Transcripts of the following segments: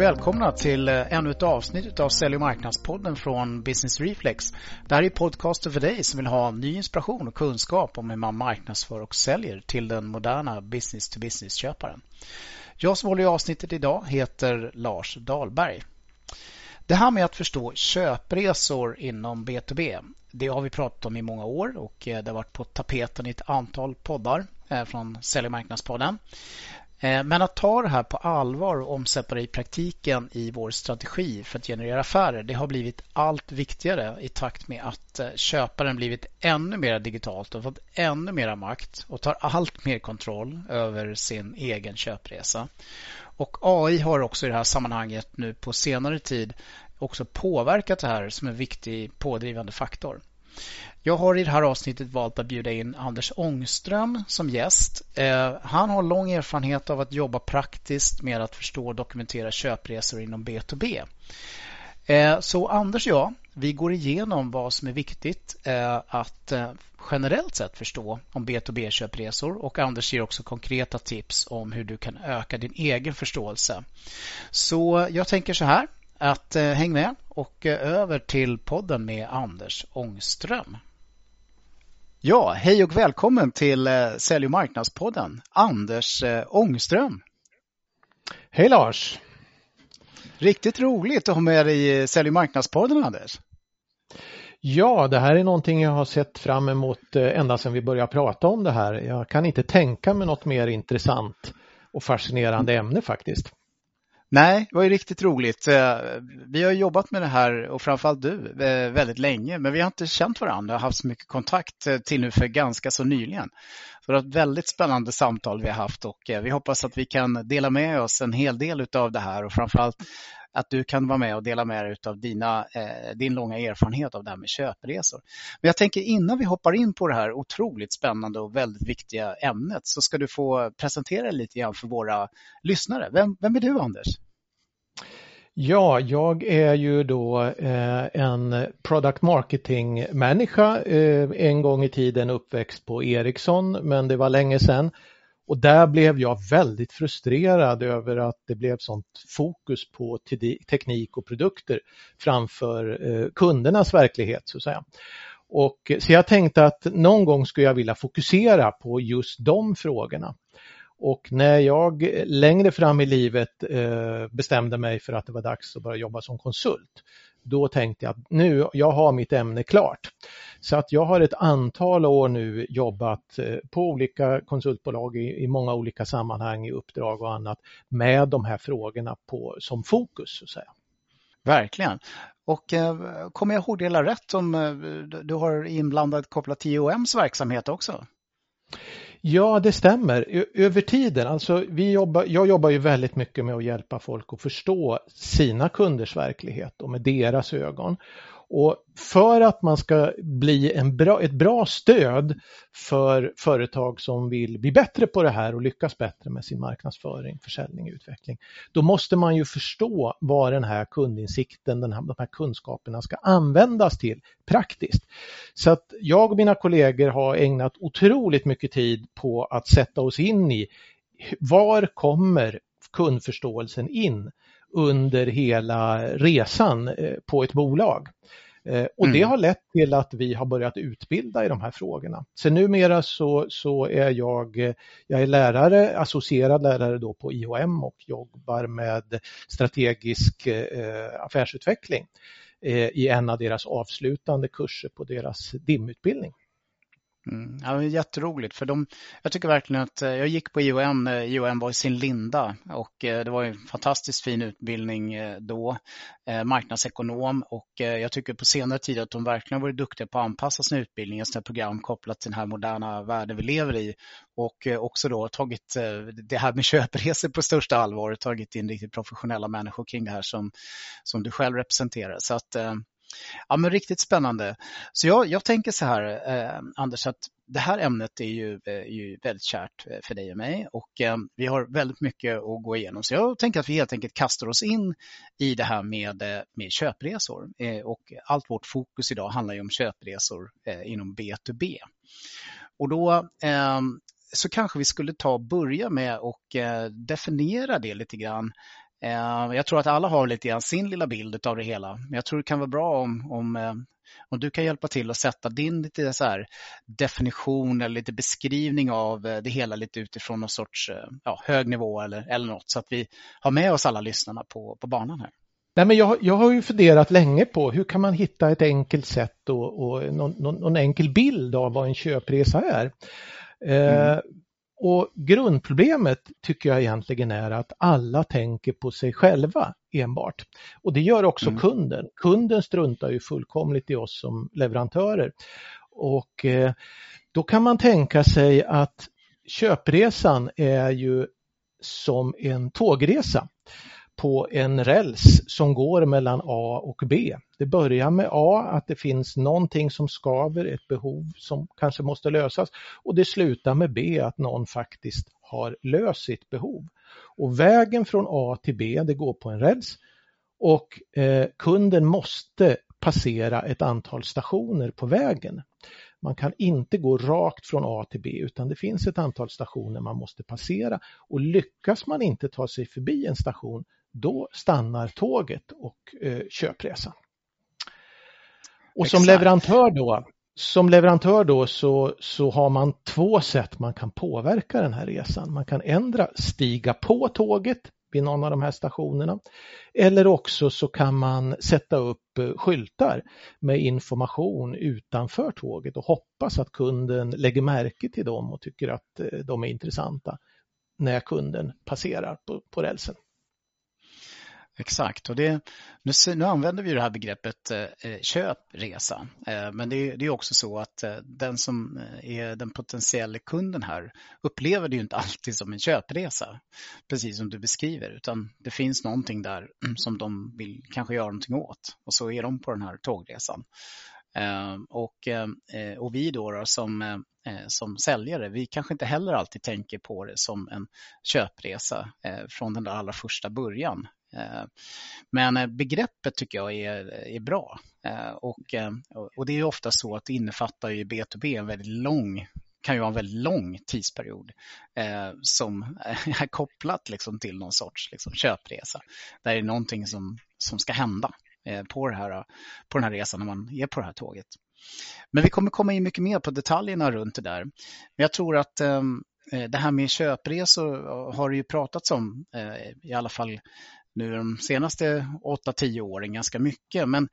välkomna till eh, ännu ett avsnitt av Sälj och marknadspodden från Business Reflex. Det här är podcasten för dig som vill ha ny inspiration och kunskap om hur man marknadsför och säljer till den moderna business-to-business-köparen. Jag som håller i avsnittet idag heter Lars Dahlberg. Det här med att förstå köpresor inom B2B, det har vi pratat om i många år och eh, det har varit på tapeten i ett antal poddar eh, från Sälj och marknadspodden. Eh, men att ta det här på allvar och omsätta det i praktiken i vår strategi för att generera affärer, det har blivit allt viktigare i takt med att eh, köparen blivit ännu mer digitalt och fått ännu mer makt och tar allt mer kontroll över sin egen köpresa. Och AI har också i det här sammanhanget nu på senare tid också påverkat det här som en viktig pådrivande faktor. Jag har i det här avsnittet valt att bjuda in Anders Ångström som gäst. Eh, han har lång erfarenhet av att jobba praktiskt med att förstå och dokumentera köpresor inom B2B. Eh, så Anders och jag, vi går igenom vad som är viktigt eh, att generellt sett förstå om B2B-köpresor och Anders ger också konkreta tips om hur du kan öka din egen förståelse. Så jag tänker så här att häng med och över till podden med Anders Ångström. Ja, hej och välkommen till Sälj och marknadspodden, Anders Ångström. Hej Lars! Riktigt roligt att ha med dig i Sälj och marknadspodden, Anders. Ja, det här är någonting jag har sett fram emot ända sedan vi började prata om det här. Jag kan inte tänka mig något mer intressant och fascinerande ämne faktiskt. Nej, det var ju riktigt roligt. Eh, vi har jobbat med det här och framförallt du eh, väldigt länge, men vi har inte känt varandra och haft så mycket kontakt eh, till nu för ganska så nyligen. Så det var ett väldigt spännande samtal vi har haft och vi hoppas att vi kan dela med oss en hel del av det här och framförallt att du kan vara med och dela med dig av dina, eh, din långa erfarenhet av det här med köpresor. Men jag tänker innan vi hoppar in på det här otroligt spännande och väldigt viktiga ämnet så ska du få presentera dig lite grann för våra lyssnare. Vem, vem är du Anders? Ja, jag är ju då eh, en product marketing människa, eh, en gång i tiden uppväxt på Ericsson, men det var länge sedan. Och där blev jag väldigt frustrerad över att det blev sånt fokus på teknik och produkter framför eh, kundernas verklighet så att säga. Och, eh, så jag tänkte att någon gång skulle jag vilja fokusera på just de frågorna. Och när jag eh, längre fram i livet eh, bestämde mig för att det var dags att börja jobba som konsult, då tänkte jag att nu, jag har mitt ämne klart. Så att jag har ett antal år nu jobbat eh, på olika konsultbolag i, i många olika sammanhang, i uppdrag och annat, med de här frågorna på, som fokus. Så att säga. Verkligen. Och eh, kommer jag ihåg det hela rätt om eh, du har inblandat kopplat till IOMs verksamhet också? Ja, det stämmer. Över tiden, alltså vi jobbar, jag jobbar ju väldigt mycket med att hjälpa folk att förstå sina kunders verklighet och med deras ögon. Och för att man ska bli en bra, ett bra stöd för företag som vill bli bättre på det här och lyckas bättre med sin marknadsföring, försäljning och utveckling, då måste man ju förstå vad den här kundinsikten, den här, de här kunskaperna ska användas till praktiskt. Så att jag och mina kollegor har ägnat otroligt mycket tid på att sätta oss in i var kommer kundförståelsen in? Under hela resan eh, på ett bolag. Eh, och det mm. har lett till att vi har börjat utbilda i de här frågorna. Så numera så, så är jag, jag är lärare, associerad lärare då på IHM och jobbar med strategisk eh, affärsutveckling eh, i en av deras avslutande kurser på deras DIM-utbildning. Mm, ja, jätteroligt för de, jag tycker verkligen att eh, jag gick på IOM när eh, IOM var i sin linda och eh, det var en fantastiskt fin utbildning då, marknadsekonom och jag tycker på senare tid att de verkligen varit duktiga på att anpassa sin utbildning, sina program kopplat till den här moderna världen vi lever i och också då tagit det här med köpresor på största allvar och tagit in riktigt professionella människor kring det här som, som du själv representerar. Så att Ja, men riktigt spännande. Så jag, jag tänker så här, eh, Anders, att det här ämnet är ju, eh, är ju väldigt kärt eh, för dig och mig och eh, vi har väldigt mycket att gå igenom. Så jag tänker att vi helt enkelt kastar oss in i det här med, eh, med köpresor. Eh, och allt vårt fokus idag handlar ju om köpresor inom B2B. Och då så kanske vi skulle ta och börja med och definiera det lite grann Eh, jag tror att alla har lite grann sin lilla bild av det hela. Men jag tror det kan vara bra om, om, eh, om du kan hjälpa till att sätta din lite så här definition eller lite beskrivning av eh, det hela lite utifrån någon sorts ja, hög nivå eller, eller något så att vi har med oss alla lyssnarna på, på banan här. Nej, men jag, jag har ju funderat länge på hur kan man hitta ett enkelt sätt och, och någon, någon, någon enkel bild av vad en köpresa är. Mm. Eh, och grundproblemet tycker jag egentligen är att alla tänker på sig själva enbart. Och det gör också mm. kunden. Kunden struntar ju fullkomligt i oss som leverantörer. Och eh, då kan man tänka sig att köpresan är ju som en tågresa på en räls som går mellan A och B. Det börjar med A, att det finns någonting som skaver, ett behov som kanske måste lösas och det slutar med B, att någon faktiskt har löst sitt behov. Och vägen från A till B, det går på en räls och eh, kunden måste passera ett antal stationer på vägen. Man kan inte gå rakt från A till B utan det finns ett antal stationer man måste passera och lyckas man inte ta sig förbi en station då stannar tåget och eh, köpresan. Och som leverantör då, som leverantör då så, så har man två sätt man kan påverka den här resan. Man kan ändra stiga på tåget vid någon av de här stationerna. Eller också så kan man sätta upp eh, skyltar med information utanför tåget och hoppas att kunden lägger märke till dem och tycker att eh, de är intressanta när kunden passerar på, på rälsen. Exakt, och det, nu, nu använder vi det här begreppet eh, eh, köpresa. Eh, men det, det, är också så att eh, den som eh, är den potentiella kunden här upplever det ju inte alltid som en köpresa, precis som du beskriver, utan det finns någonting där mm, som de vill kanske göra någonting åt och så är de på den här tågresan. Eh, och, eh, eh och vi då, då som, Eh, som säljare, vi kanske inte heller alltid tänker på det som en köpresa eh, från den där allra första början. Eh, men begreppet tycker jag är, är bra. Och, och det är ofta så att det innefattar ju B2B en väldigt lång kan ju vara en väldigt lång tidsperiod eh, som är kopplat liksom, till någon sorts liksom, köpresa. Där det är någonting som, som ska hända eh, på, det här, på den här resan när man är på det här tåget. Men vi kommer komma in mycket mer på detaljerna runt det där. Men jag tror att ehm, eh, det här med köpresor har det ju pratats om, eh, i alla fall nu de senaste 8-10 åren ganska mycket. Men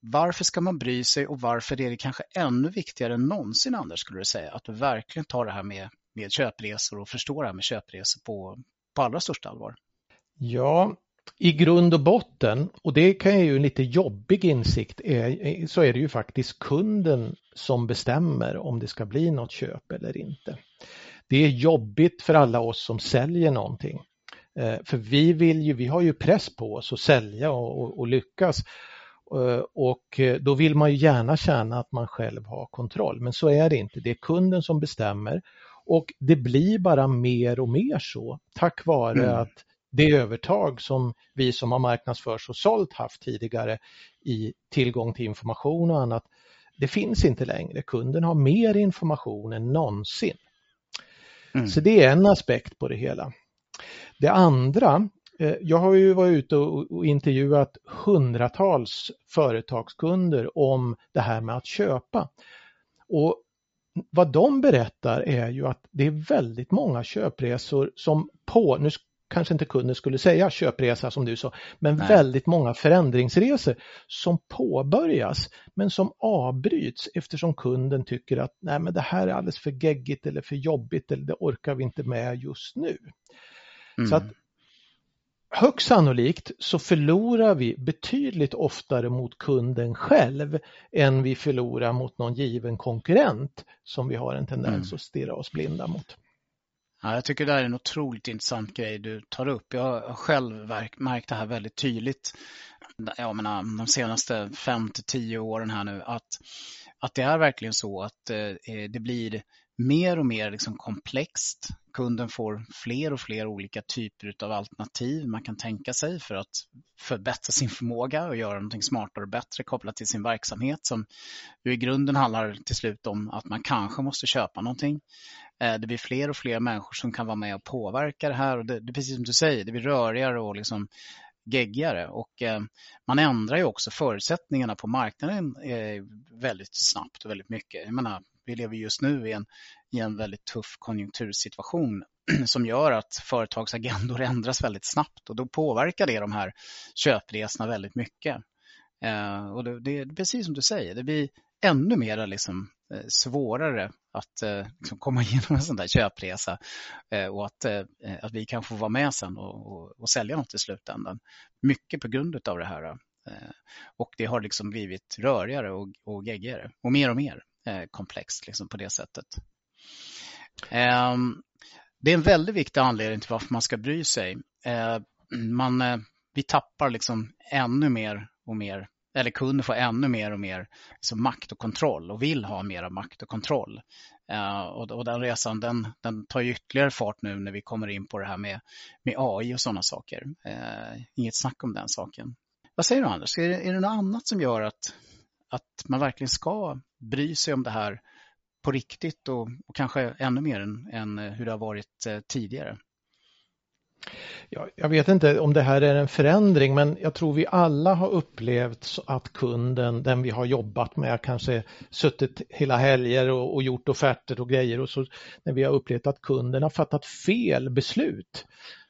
varför ska man bry sig och varför är det kanske ännu viktigare än någonsin Anders skulle du säga att du verkligen tar det här med, med köpresor och förstår det här med köpresor på, på allra största allvar? Ja, i grund och botten, och det kan ju en lite jobbig insikt, är, så är det ju faktiskt kunden som bestämmer om det ska bli något köp eller inte. Det är jobbigt för alla oss som säljer någonting. Eh, för vi vill ju, vi har ju press på oss att sälja och, och, och lyckas. Eh, och eh, då vill man ju gärna känna att man själv har kontroll, men så är det inte. Det är kunden som bestämmer och det blir bara mer och mer så tack vare mm. att det övertag som vi som har marknadsförts och sålt haft tidigare i tillgång till information och annat, det finns inte längre. Kunden har mer information än någonsin. Mm. Så det är en aspekt på det hela. Det andra, eh, jag har ju varit ute och intervjuat hundratals företagskunder om det här med att köpa. Och vad de berättar är ju att det är väldigt många köpresor som på, nu kanske inte kunden skulle säga köpresa som du sa, men Nej. väldigt många förändringsresor som påbörjas men som avbryts eftersom kunden tycker att Nej, men det här är alldeles för geggigt eller för jobbigt eller det orkar vi inte med just nu. Mm. Så att högst sannolikt så förlorar vi betydligt oftare mot kunden själv än vi förlorar mot någon given konkurrent som vi har en tendens mm. att stirra oss blinda mot. Ja, jag tycker det är en otroligt intressant grej du tar upp. Jag har själv märkt det här väldigt tydligt jag menar, de senaste fem till tio åren här nu att, att det är verkligen så att eh, det blir mer och mer liksom komplext. Kunden får fler och fler olika typer av alternativ man kan tänka sig för att förbättra sin förmåga och göra någonting smartare och bättre kopplat till sin verksamhet som i grunden handlar till slut om att man kanske måste köpa någonting. Eh, det blir fler och fler människor som kan vara med och påverka det här och det, det är precis som du säger, det blir rörigare och liksom geggigare och eh, man ändrar ju också förutsättningarna på marknaden eh, väldigt snabbt och väldigt mycket. Jag menar, vi lever just nu i en, i en väldigt tuff konjunktursituation som gör att företagsagendor ändras väldigt snabbt och då påverkar det de här köpresorna väldigt mycket. Eh, och det, det, är precis som du säger, det blir ännu mer liksom, eh, svårare att eh, liksom komma igenom en sån där köpresa eh, och att, eh, att vi kan få vara med sen och, och, och sälja något i slutändan. Mycket på grund av det här. Eh, och det har liksom blivit rörigare och, och geggigare och mer och mer Eh, komplext liksom på det sättet. Ehm, det är en väldigt viktig anledning till varför man ska bry sig. Ehm, man, eh, vi tappar liksom ännu mer och mer eller kunder får ännu mer och mer liksom makt och kontroll och vill ha mera makt och kontroll. Uh, och, och, den resan den, den tar ytterligare fart nu när vi kommer in på det här med, med AI och sådana saker. Uh, inget snack om den saken. Vad säger du Anders? Är det, är det något annat som gör att, att man verkligen ska bry sig om det här på riktigt och, och kanske ännu mer än, än eh, hur det har varit eh, tidigare? Ja, jag vet inte om det här är en förändring men jag tror vi alla har upplevt att kunden, den vi har jobbat med, kanske suttit hela helger och, och gjort offerter och grejer och så när vi har upplevt att kunden har fattat fel beslut.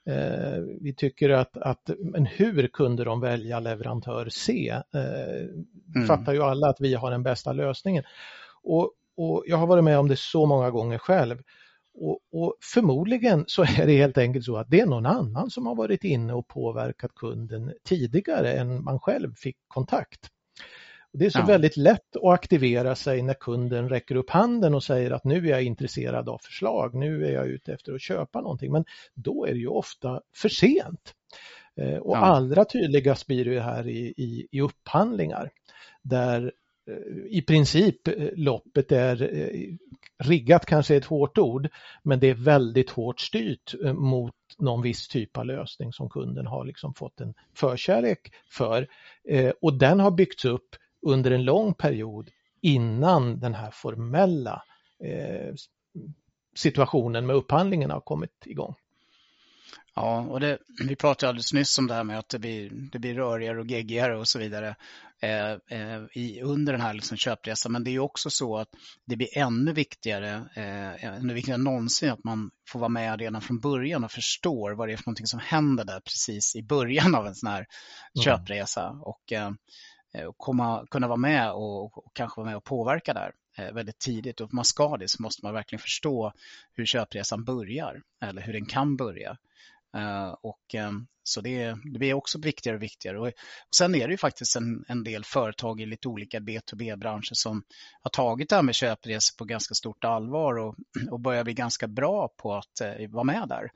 Eh, vi tycker att, att, men hur kunde de välja leverantör C? Eh, mm. fattar ju alla att vi har den bästa lösningen. Och, och jag har varit med om det så många gånger själv. Och, och, förmodligen så är det helt enkelt så att det är någon annan som har varit inne och påverkat kunden tidigare än man själv fick kontakt. Det är så ja. väldigt lätt att aktivera sig när kunden räcker upp handen och säger att nu är jag intresserad av förslag, nu är jag ute efter att köpa någonting. Men då är det ju ofta för sent. Eh, och ja. allra tydligast blir det här i, i, i upphandlingar där Eh, i princip eh, loppet är riggat kanske är ett hårt ord, men det är väldigt hårt styrt mot någon viss typ av lösning som kunden har liksom fått en förkärlek för. Och den har byggts upp under en lång period innan den här formella situationen med upphandlingen har kommit igång. Ja, och det, vi pratade alldeles nyss om det här med att det blir, det blir rörigare och geggigare och så vidare eh, eh, i, under den här liksom köpresan. Men det är också så att det blir ännu viktigare, eh, ännu viktigare än någonsin att man får vara med redan från början och förstår vad det är för någonting som händer där precis i början av en sån här mm. köpresa. Och, eh, Eh, och komma, kunna vara med och, och, kanske vara med och påverka där eh, väldigt tidigt. Och man ska det så måste man verkligen förstå hur köpresan börjar eller hur den kan börja. Eh, och, ehm, så det, det blir också viktigare och viktigare. Och sen är det ju faktiskt en, en del företag i lite olika B2B-branscher som har tagit det här med köpresor på ganska stort allvar och, och börjar bli ganska bra på att vara med där.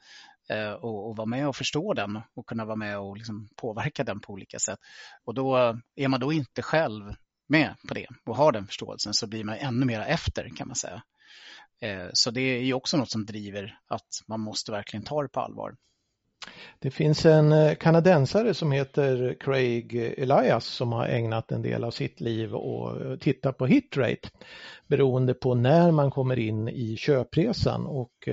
Eh, och, och vara med och förstå den och kunna vara med och liksom påverka den på olika sätt. Och då är man då inte själv med på det och har den förståelsen så blir man ännu mer efter kan man säga. Eh, så det är ju också något som driver att man måste verkligen ta det på allvar. Det finns en eh, kanadensare som heter Craig Elias som har ägnat en del av sitt liv och eh, titta på hitrate beroende på när man kommer in i köpresan och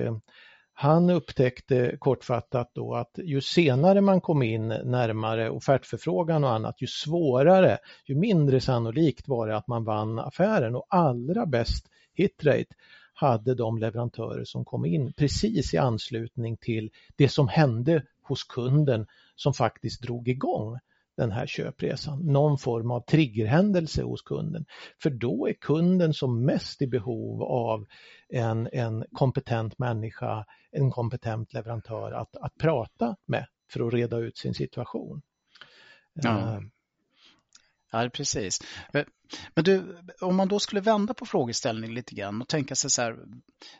han upptäckte kortfattat då att ju senare man kom in närmare offertförfrågan och annat, ju svårare, ju mindre sannolikt var det att man vann affären. Och allra bäst hitrate hade de leverantörer som kom in precis i anslutning till det som hände hos kunden som faktiskt drog igång den här köpresan. Någon form av triggerhändelse hos kunden. För då är kunden som mest i behov av en, en kompetent människa, en kompetent leverantör att, att prata med för att reda ut sin situation. Ja. Uh, Ja, precis. Men du, om man då skulle vända på frågeställningen lite grann och tänka sig så här,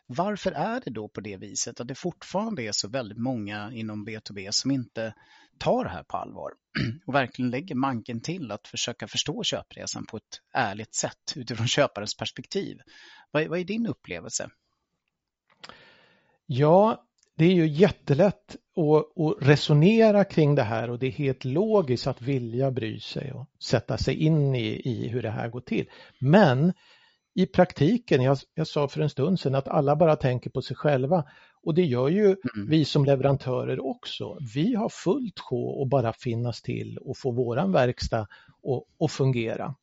varför är det då på det viset att det fortfarande är så väldigt många inom B2B som inte tar det här på allvar och verkligen lägger manken till att försöka förstå köpresan på ett ärligt sätt utifrån köparens perspektiv. Vad, vad är din upplevelse? Ja, det är ju jättelätt att, att, resonera kring det här och det är helt logiskt att vilja bry sig och sätta sig in i, i hur det här går till. Men i praktiken, jag, jag sa för en stund sedan att alla bara tänker på sig själva och det gör ju mm. vi som leverantörer också. Vi har fullt sjå att bara finnas till och få våran verkstad att fungera.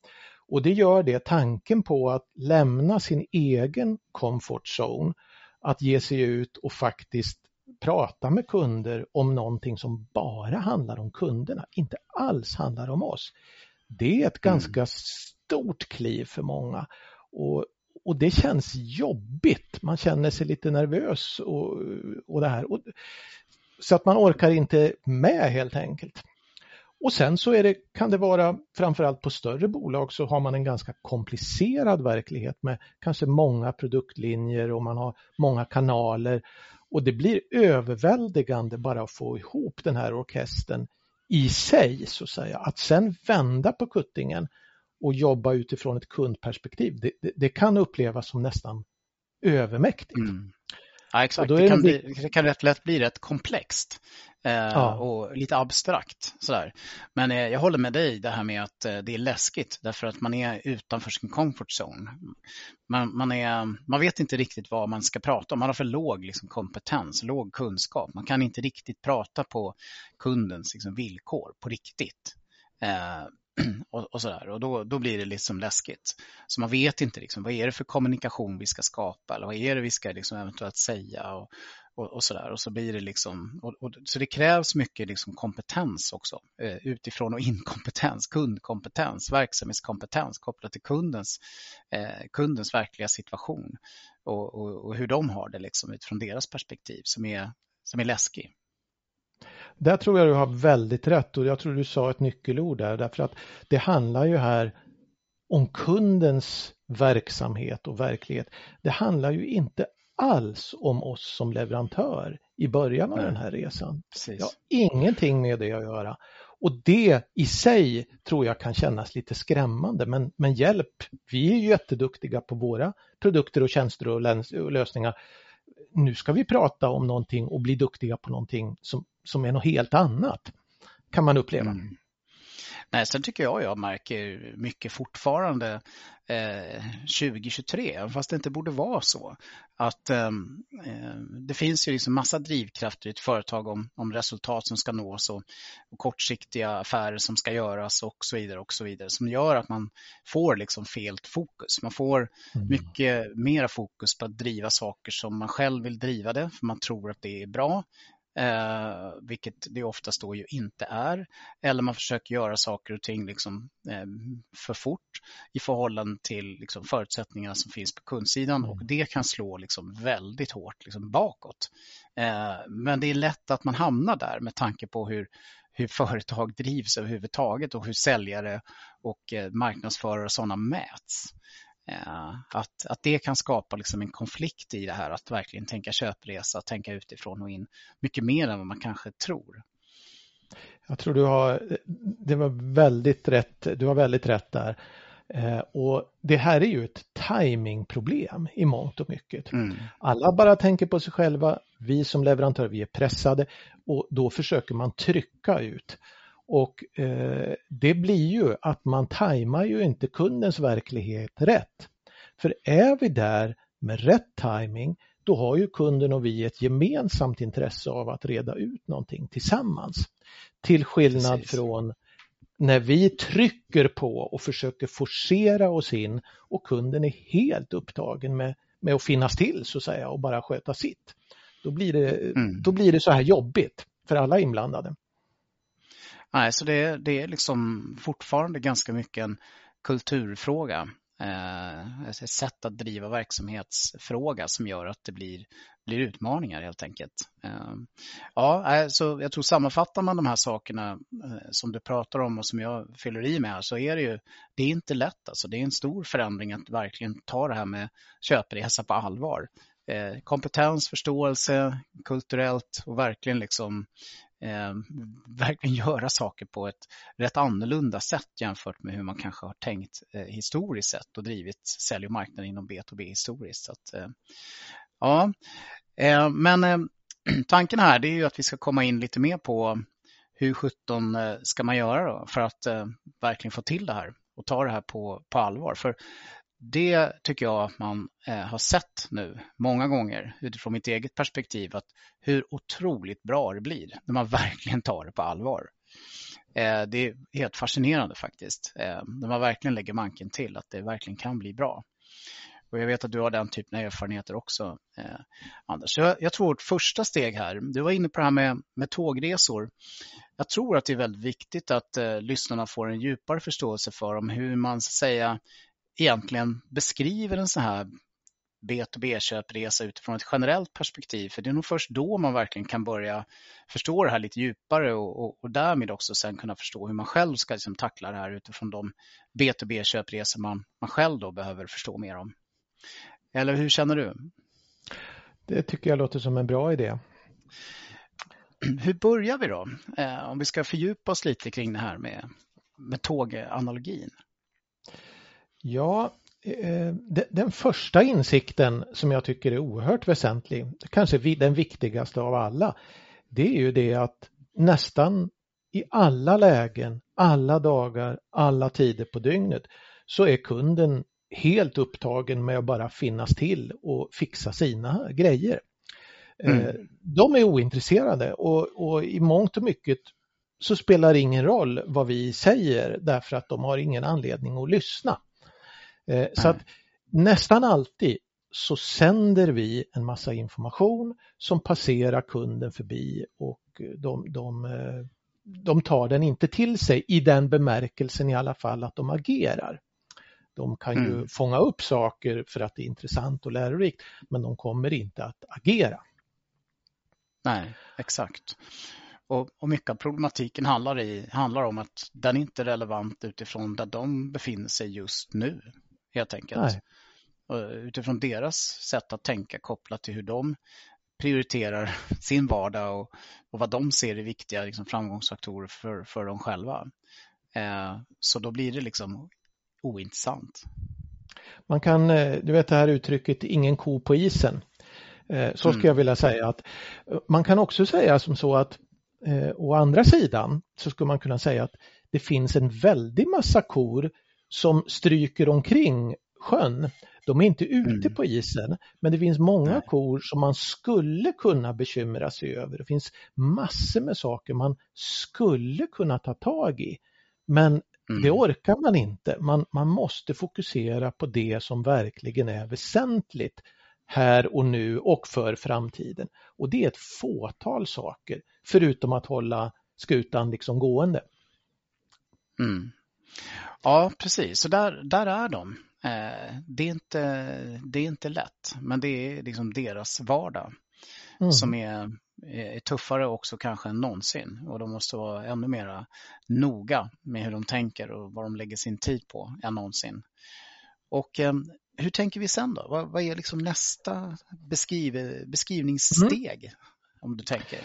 Och det gör det, tanken på att lämna sin egen comfort zone, att ge sig ut och faktiskt prata med kunder om någonting som bara handlar om kunderna, inte alls handlar om oss. Det är ett mm. ganska stort kliv för många och, och det känns jobbigt. Man känner sig lite nervös och, och det här. Och, så att man orkar inte med helt enkelt. Och sen så är det, kan det vara, framförallt på större bolag så har man en ganska komplicerad verklighet med kanske många produktlinjer och man har många kanaler och det blir överväldigande bara att få ihop den här orkestern i sig så att säga. Att sen vända på kuttingen och jobba utifrån ett kundperspektiv, det, det, det kan upplevas som nästan övermäktigt. Mm. Ja, exakt. Det kan, bli, det kan rätt lätt bli rätt komplext eh, ja. och lite abstrakt. Sådär. Men eh, jag håller med dig det här med att eh, det är läskigt därför att man är utanför sin comfort zone. Man, man, är, man vet inte riktigt vad man ska prata om. Man har för låg liksom, kompetens, låg kunskap. Man kan inte riktigt prata på kundens liksom, villkor på riktigt. Och, och sådär. Och då, då blir det liksom läskigt. Så man vet inte liksom, vad är det för kommunikation vi ska skapa eller vad är det vi ska liksom eventuellt säga och, och, och sådär. Och så blir det liksom, och, och, så det krävs mycket liksom kompetens också eh, utifrån och inkompetens, kundkompetens, verksamhetskompetens kopplat till kundens, eh, kundens verkliga situation och, och, och, hur de har det liksom utifrån deras perspektiv som är, som är läskig. Där tror jag du har väldigt rätt och jag tror du sa ett nyckelord där därför att det handlar ju här om kundens verksamhet och verklighet. Det handlar ju inte alls om oss som leverantör i början av Nej. den här resan. Precis. Det har ingenting med det att göra. Och det i sig tror jag kan kännas lite skrämmande, men, men hjälp, vi är ju jätteduktiga på våra produkter och tjänster och lösningar nu ska vi prata om någonting och bli duktiga på någonting som, som är något helt annat, kan man uppleva. Mm. Nej, sen tycker jag jag märker mycket fortfarande eh, 2023, fast det inte borde vara så. Att ehm, eh, det finns ju liksom massa drivkrafter i ett företag om, om resultat som ska nås och, och, kortsiktiga affärer som ska göras och så vidare och så vidare som gör att man får liksom fel fokus. Man får mm. mycket mera fokus på att driva saker som man själv vill driva det, för man tror att det är bra eh, vilket det oftast då ju inte är. Eller man försöker göra saker och ting liksom, eh, för fort i förhållande till liksom, förutsättningarna som finns på kundsidan och mm. det kan slå liksom, väldigt hårt liksom, bakåt. Eh, men det är lätt att man hamnar där med tanke på hur hur företag drivs överhuvudtaget och hur säljare och eh, marknadsförare och sådana mäts. Eh, att, att det kan skapa liksom en konflikt i det här att verkligen tänka köpresa, tänka utifrån och in mycket mer än vad man kanske tror. Jag tror du har, det var väldigt rätt, du har väldigt rätt där. Eh, och det här är ju ett timingproblem i mångt och mycket. Mm. Alla bara tänker på sig själva, vi som leverantör, vi är pressade och då försöker man trycka ut. Och eh, det blir ju att man tajmar ju inte kundens verklighet rätt. För är vi där med rätt timing då har ju kunden och vi ett gemensamt intresse av att reda ut någonting tillsammans. Till skillnad Precis. från när vi trycker på och försöker forcera oss in och kunden är helt upptagen med, med att finnas till så att säga och bara sköta sitt. Då blir det, mm. då blir det så här jobbigt för alla inblandade. Nej, så det, det är liksom fortfarande ganska mycket en kulturfråga. Eh, ett sätt att driva verksamhetsfråga som gör att det blir, blir utmaningar helt enkelt. Eh, ja, eh, så jag tror sammanfattar man de här sakerna eh, som du pratar om och som jag fyller i med här så är det ju, det är inte lätt alltså. Det är en stor förändring att verkligen ta det här med köpresa på allvar. Eh, kompetens, förståelse, kulturellt och verkligen liksom eh, verkligen göra saker på ett rätt annorlunda sätt jämfört med hur man kanske har tänkt eh, historiskt sett och drivit sälj och marknad inom B2B historiskt. Så att, eh, Ja, eh, men eh, tanken här det är ju att vi ska komma in lite mer på hur 17 eh, ska man göra då för att eh, verkligen få till det här och ta det här på, på allvar. För det tycker jag att man eh, har sett nu många gånger utifrån mitt eget perspektiv att hur otroligt bra det blir när man verkligen tar det på allvar. Eh, det är helt fascinerande faktiskt. Eh, när man verkligen lägger manken till att det verkligen kan bli bra. Och jag vet att du har den typen av erfarenheter också, eh, Anders. Så jag, jag tror vårt första steg här, du var inne på det här med, med tågresor. Jag tror att det är väldigt viktigt att eh, lyssnarna får en djupare förståelse för om hur man så att säga egentligen beskriver en sån här B2B-köpresa utifrån ett generellt perspektiv. För det är nog först då man verkligen kan börja förstå det här lite djupare och, och, och därmed också sen kunna förstå hur man själv ska liksom tackla det här utifrån de B2B-köpresor man, man själv då behöver förstå mer om. Eller hur känner du? Det tycker jag låter som en bra idé. Hur börjar vi då? Eh, om vi ska fördjupa oss lite kring det här med, med tåganalogin. Ja, eh, den första insikten som jag tycker är oerhört väsentlig, kanske den viktigaste av alla, det är ju det att nästan i alla lägen, alla dagar, alla tider på dygnet så är kunden helt upptagen med att bara finnas till och fixa sina grejer. Eh, mm. De är ointresserade och, och i mångt och mycket så spelar det ingen roll vad vi säger därför att de har ingen anledning att lyssna. Eh, så att nästan alltid så sänder vi en massa information som passerar kunden förbi och de, de, eh, de tar den inte till sig i den bemärkelsen i alla fall att de agerar. De kan ju mm. fånga upp saker för att det är intressant och lärorikt men de kommer inte att agera. Nej, exakt. Och, och mycket av problematiken handlar, i, handlar om att den inte är relevant utifrån där de befinner sig just nu helt enkelt. Nej. Utifrån deras sätt att tänka kopplat till hur de prioriterar sin vardag och, och vad de ser är viktiga liksom, framgångsfaktorer för, för dem själva. Eh, så då blir det liksom ointressant. Man kan, eh, du vet det här uttrycket ingen ko på isen. Eh, så skulle mm. jag vilja säga att eh, man kan också säga som så att å andra sidan så skulle man kunna säga att det finns en väldig massa kor som stryker omkring sjön. De är inte ute mm. på isen, men det finns många Nej. kor som man skulle kunna bekymra sig över. Det finns massor med saker man skulle kunna ta tag i. Men mm. det orkar man inte. Man, man måste fokusera på det som verkligen är väsentligt här och nu och för framtiden. Och det är ett fåtal saker, förutom att hålla skutan liksom gående. Mm. Ja, precis. Så där, där är de. Eh, det, är inte, det är inte lätt, men det är liksom deras vardag mm. som är, är tuffare också kanske än någonsin. Och de måste vara ännu mer noga med hur de tänker och vad de lägger sin tid på än någonsin. Och eh, hur tänker vi sen då? Vad, vad är liksom nästa beskriv, beskrivningssteg? Mm. Om du tänker.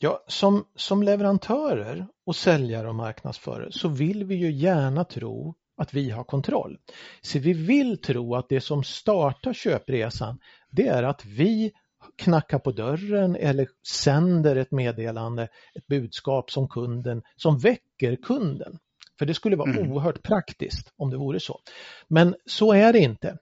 Ja, som, som leverantörer och säljare och marknadsförare så vill vi ju gärna tro att vi har kontroll. Så vi vill tro att det som startar köpresan det är att vi knackar på dörren eller sänder ett meddelande, ett budskap som kunden, som väcker kunden. För det skulle vara mm. oerhört praktiskt om det vore så. Men så är det inte.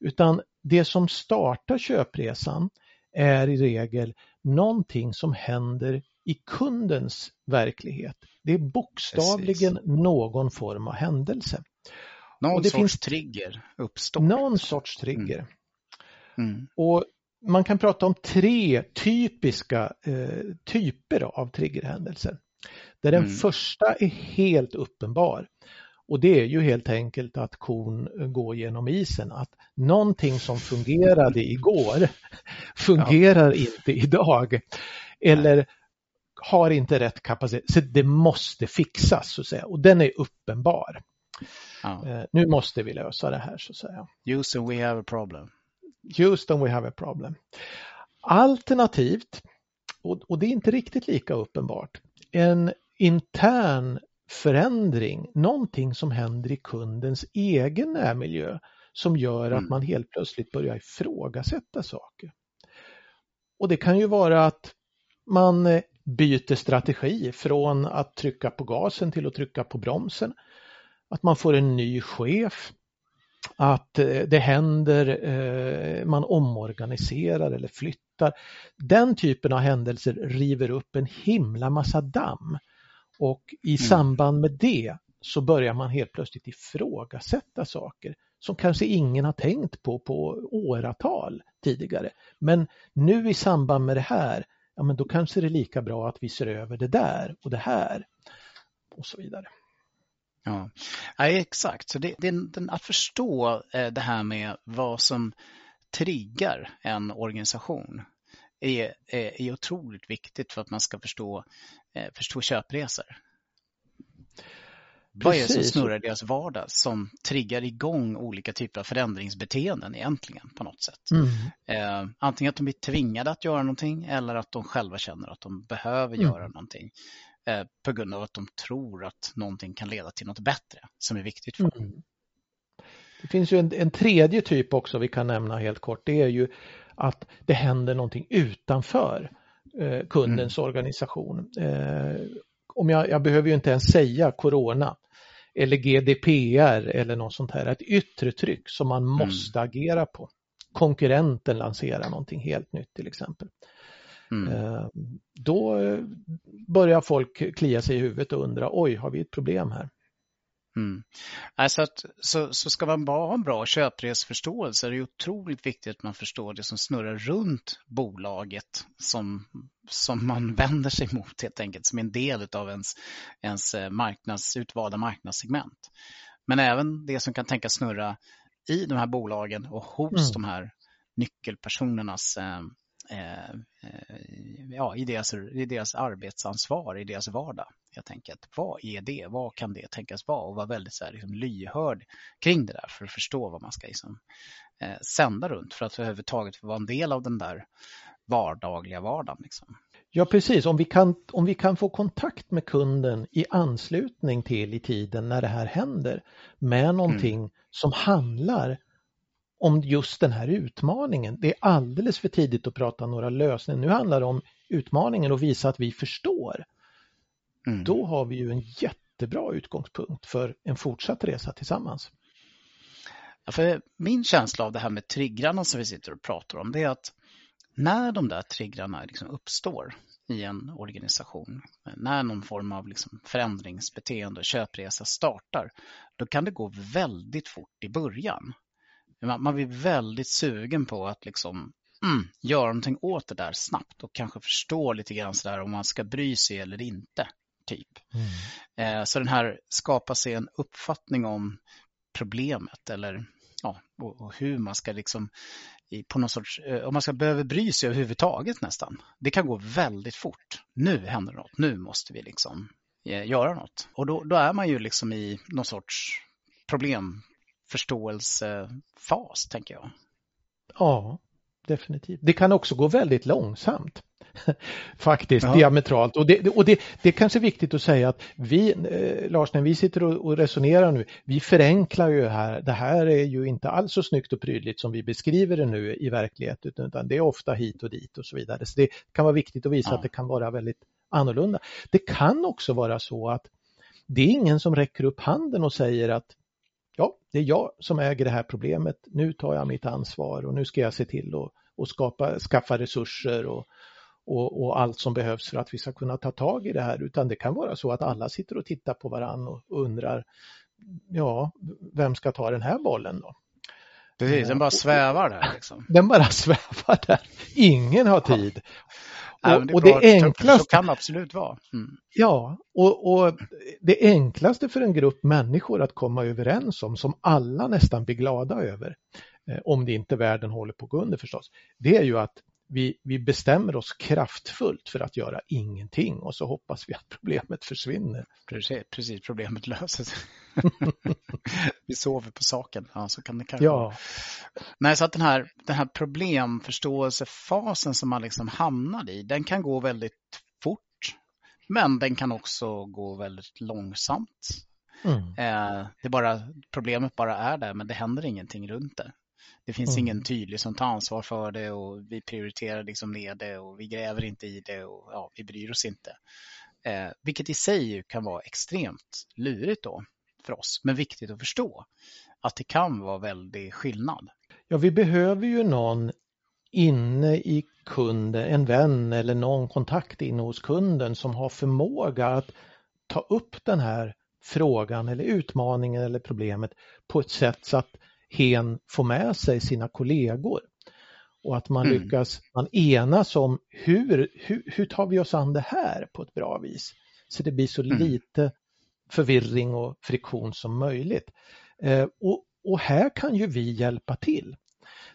Utan det som startar köpresan är i regel någonting som händer i kundens verklighet. Det är bokstavligen Precis. någon form av händelse. Någon det sorts finns trigger uppstår. Någon sorts trigger. Mm. Mm. Och man kan prata om tre typiska eh, typer av triggerhändelser. Där den mm. första är helt uppenbar. Och det är ju helt enkelt att kon går genom isen. Att någonting som fungerade igår fungerar ja. inte idag. Eller har inte rätt kapacitet. Så det måste fixas så att säga. Och den är uppenbar. Ja. Eh, nu måste vi lösa det här så att säga. Houston, we have a problem. Houston, we have a problem. Alternativt, och, och det är inte riktigt lika uppenbart, en intern förändring, någonting som händer i kundens egen närmiljö som gör att Mm. man helt plötsligt börjar ifrågasätta saker. Och det kan ju vara att man eh, byter strategi från att trycka på gasen till att trycka på bromsen. Att man får en ny chef. Att eh, det händer, eh, man omorganiserar eller flyttar. Den typen av händelser river upp en himla massa damm. Och i samband med det så börjar man helt plötsligt ifrågasätta saker som kanske ingen har tänkt på på åratal tidigare. Men nu i samband med det här, ja men då kanske det är lika bra att vi ser över det där och det här och så vidare. Ja, ja exakt. Så det, det, den, att förstå eh, det här med vad som triggar en organisation är, är, är otroligt viktigt för att man ska förstå, eh, förstå köpresor. Vad är det som Precis. snurrar i deras vardag som triggar igång olika typer av förändringsbeteenden egentligen på något sätt? Mm. Eh, antingen att de blir tvingade att göra någonting eller att de själva känner att de behöver Mm. göra någonting eh, på grund av att de tror att någonting kan leda till något bättre som är viktigt för dem. Mm. Det finns ju en, en tredje typ också vi kan nämna helt kort. Det är ju att det händer någonting utanför eh, kundens organisation. Eh, om jag, jag behöver ju inte ens säga corona eller GDPR eller något sånt här. Ett yttre tryck som man måste agera på. Konkurrenten lanserar någonting helt nytt till exempel. Mm. Eh, Då börjar folk klia sig i huvudet och undra, oj, har vi ett problem här? Mm. Alltså att, så, så ska man bara ha en bra köpresförståelse är det otroligt viktigt att man förstår det som snurrar runt bolaget som, som man vänder sig mot helt enkelt, som en del av ens, ens eh, marknads, utvalda marknadssegment. Men även det som kan tänkas snurra i de här bolagen och hos Mm. de här nyckelpersonernas eh, ja, i, deras, i deras arbetsansvar, i deras vardag. Helt enkelt. Vad är det? Vad kan det tänkas vara? Och vara väldigt så här, liksom, lyhörd kring det där för att förstå vad man ska liksom, eh, sända runt för att överhuvudtaget vara en del av den där vardagliga vardagen. Liksom. Ja precis, om vi, kan, om vi kan få kontakt med kunden i anslutning till i tiden när det här händer med någonting som handlar om just den här utmaningen. Det är alldeles för tidigt att prata några lösningar. Nu handlar det om utmaningen och visa att vi förstår. Mm. Då har vi ju en jättebra utgångspunkt för en fortsatt resa tillsammans. Ja, för min känsla av det här med triggrarna som vi sitter och pratar om, det är att när de där triggrarna liksom uppstår i en organisation, när någon form av liksom förändringsbeteende och köpresa startar, då kan det gå väldigt fort i början. Man, blir väldigt sugen på att liksom, mm, göra någonting åt det där snabbt och kanske förstå lite grann sådär om man ska bry sig eller inte. Typ. Eh, så den här skapar sig en uppfattning om problemet eller ja, och, och hur man ska liksom i, på någon sorts, eh, om man ska behöva bry sig överhuvudtaget nästan. Det kan gå väldigt fort. Nu händer något, nu måste vi liksom eh, göra något. Och då, då är man ju liksom i någon sorts problemförståelsefas, tänker jag. Ja, definitivt. Det kan också gå väldigt långsamt. Faktiskt, Ja. diametralt. Och, det, och det, det är kanske viktigt att säga att vi, eh, Lars, när vi sitter och, och resonerar nu, vi förenklar ju här. Det här är ju inte alls så snyggt och prydligt som vi beskriver det nu i verkligheten, utan det är ofta hit och dit och så vidare. Så det kan vara viktigt att visa Ja. att det kan vara väldigt annorlunda. Det kan också vara så att det är ingen som räcker upp handen och säger att ja, det är jag som äger det här problemet. Nu tar jag mitt ansvar och nu ska jag se till att och skapa, skaffa resurser och, och, och allt som behövs för att vi ska kunna ta tag i det här. Utan det kan vara så att alla sitter och tittar på varann och undrar, ja, vem ska ta den här bollen då? Precis, den bara svävar där. Liksom. Den bara svävar där. Ingen har tid. Ja, Och, men och det enklaste Så kan det absolut vara. Mm. Ja, och, och det enklaste för en grupp människor att komma överens om, som alla nästan blir glada över, eh, om det inte världen håller på att gå under förstås, det är ju att vi, vi bestämmer oss kraftfullt för att göra ingenting och så hoppas vi att problemet försvinner. Precis, precis, problemet löses. vi sover på saken. Ja, så kan det kanske vara. Ja, Nej, så att den här, den här problemförståelsefasen som man liksom hamnar i, den kan gå väldigt fort. Men den kan också gå väldigt långsamt. Mm. Eh, det bara, problemet bara är där men det händer ingenting runt det. Det finns mm. ingen tydlig som tar ansvar för det och vi prioriterar liksom ner det och vi gräver inte i det och ja, vi bryr oss inte. Eh, vilket i sig kan vara extremt lurigt då för oss, men viktigt att förstå att det kan vara väldigt skillnad. Ja, vi behöver ju någon inne i kunden, en vän eller någon kontakt inne hos kunden som har förmåga att ta upp den här frågan eller utmaningen eller problemet på ett sätt så att hen får med sig sina kollegor. Och att man mm. lyckas man enas om hur, hur, hur tar vi oss an det här på ett bra vis. Så det blir så mm. lite förvirring och friktion som möjligt. Eh, och, och, här kan ju vi hjälpa till.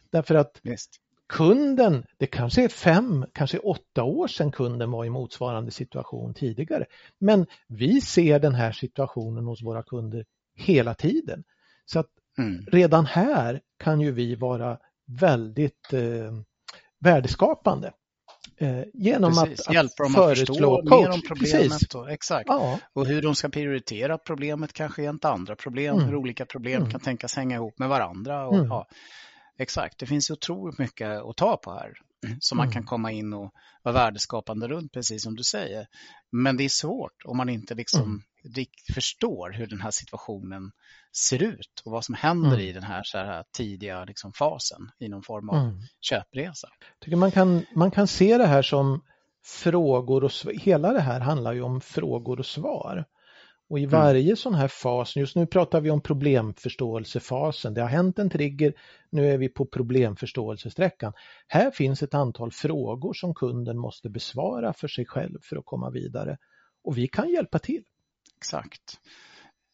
Därför att Just. kunden, det kanske är fem, kanske åtta år sedan kunden var i motsvarande situation tidigare. Men vi ser den här situationen hos våra kunder hela tiden. Så att mm. redan här kan ju vi vara väldigt eh, värdeskapande. Eh, genom Precis. att, Hjälpa dem att förstå coach. mer om problemet. Och, exakt. Ja. och hur de ska prioritera problemet kanske jämte andra problem, mm. hur olika problem mm. kan tänkas hänga ihop med varandra. Och, mm. ja, exakt, det finns otroligt mycket att ta på här som man kan mm. komma in och vara värdeskapande runt, precis som du säger. Men det är svårt om man inte liksom förstår hur den här situationen ser ut och vad som händer mm. i den här, så här tidiga liksom, fasen i någon form av mm. köpresa. Jag tycker man, kan, man kan se det här som frågor och hela det här handlar ju om frågor och svar. Och i mm. varje mm. sån här fas, just nu pratar vi om problemförståelsefasen, det har hänt en trigger, nu är vi på problemförståelsesträckan. Här finns ett antal frågor som kunden måste besvara för sig själv för att komma vidare. Och vi kan hjälpa till. Exakt.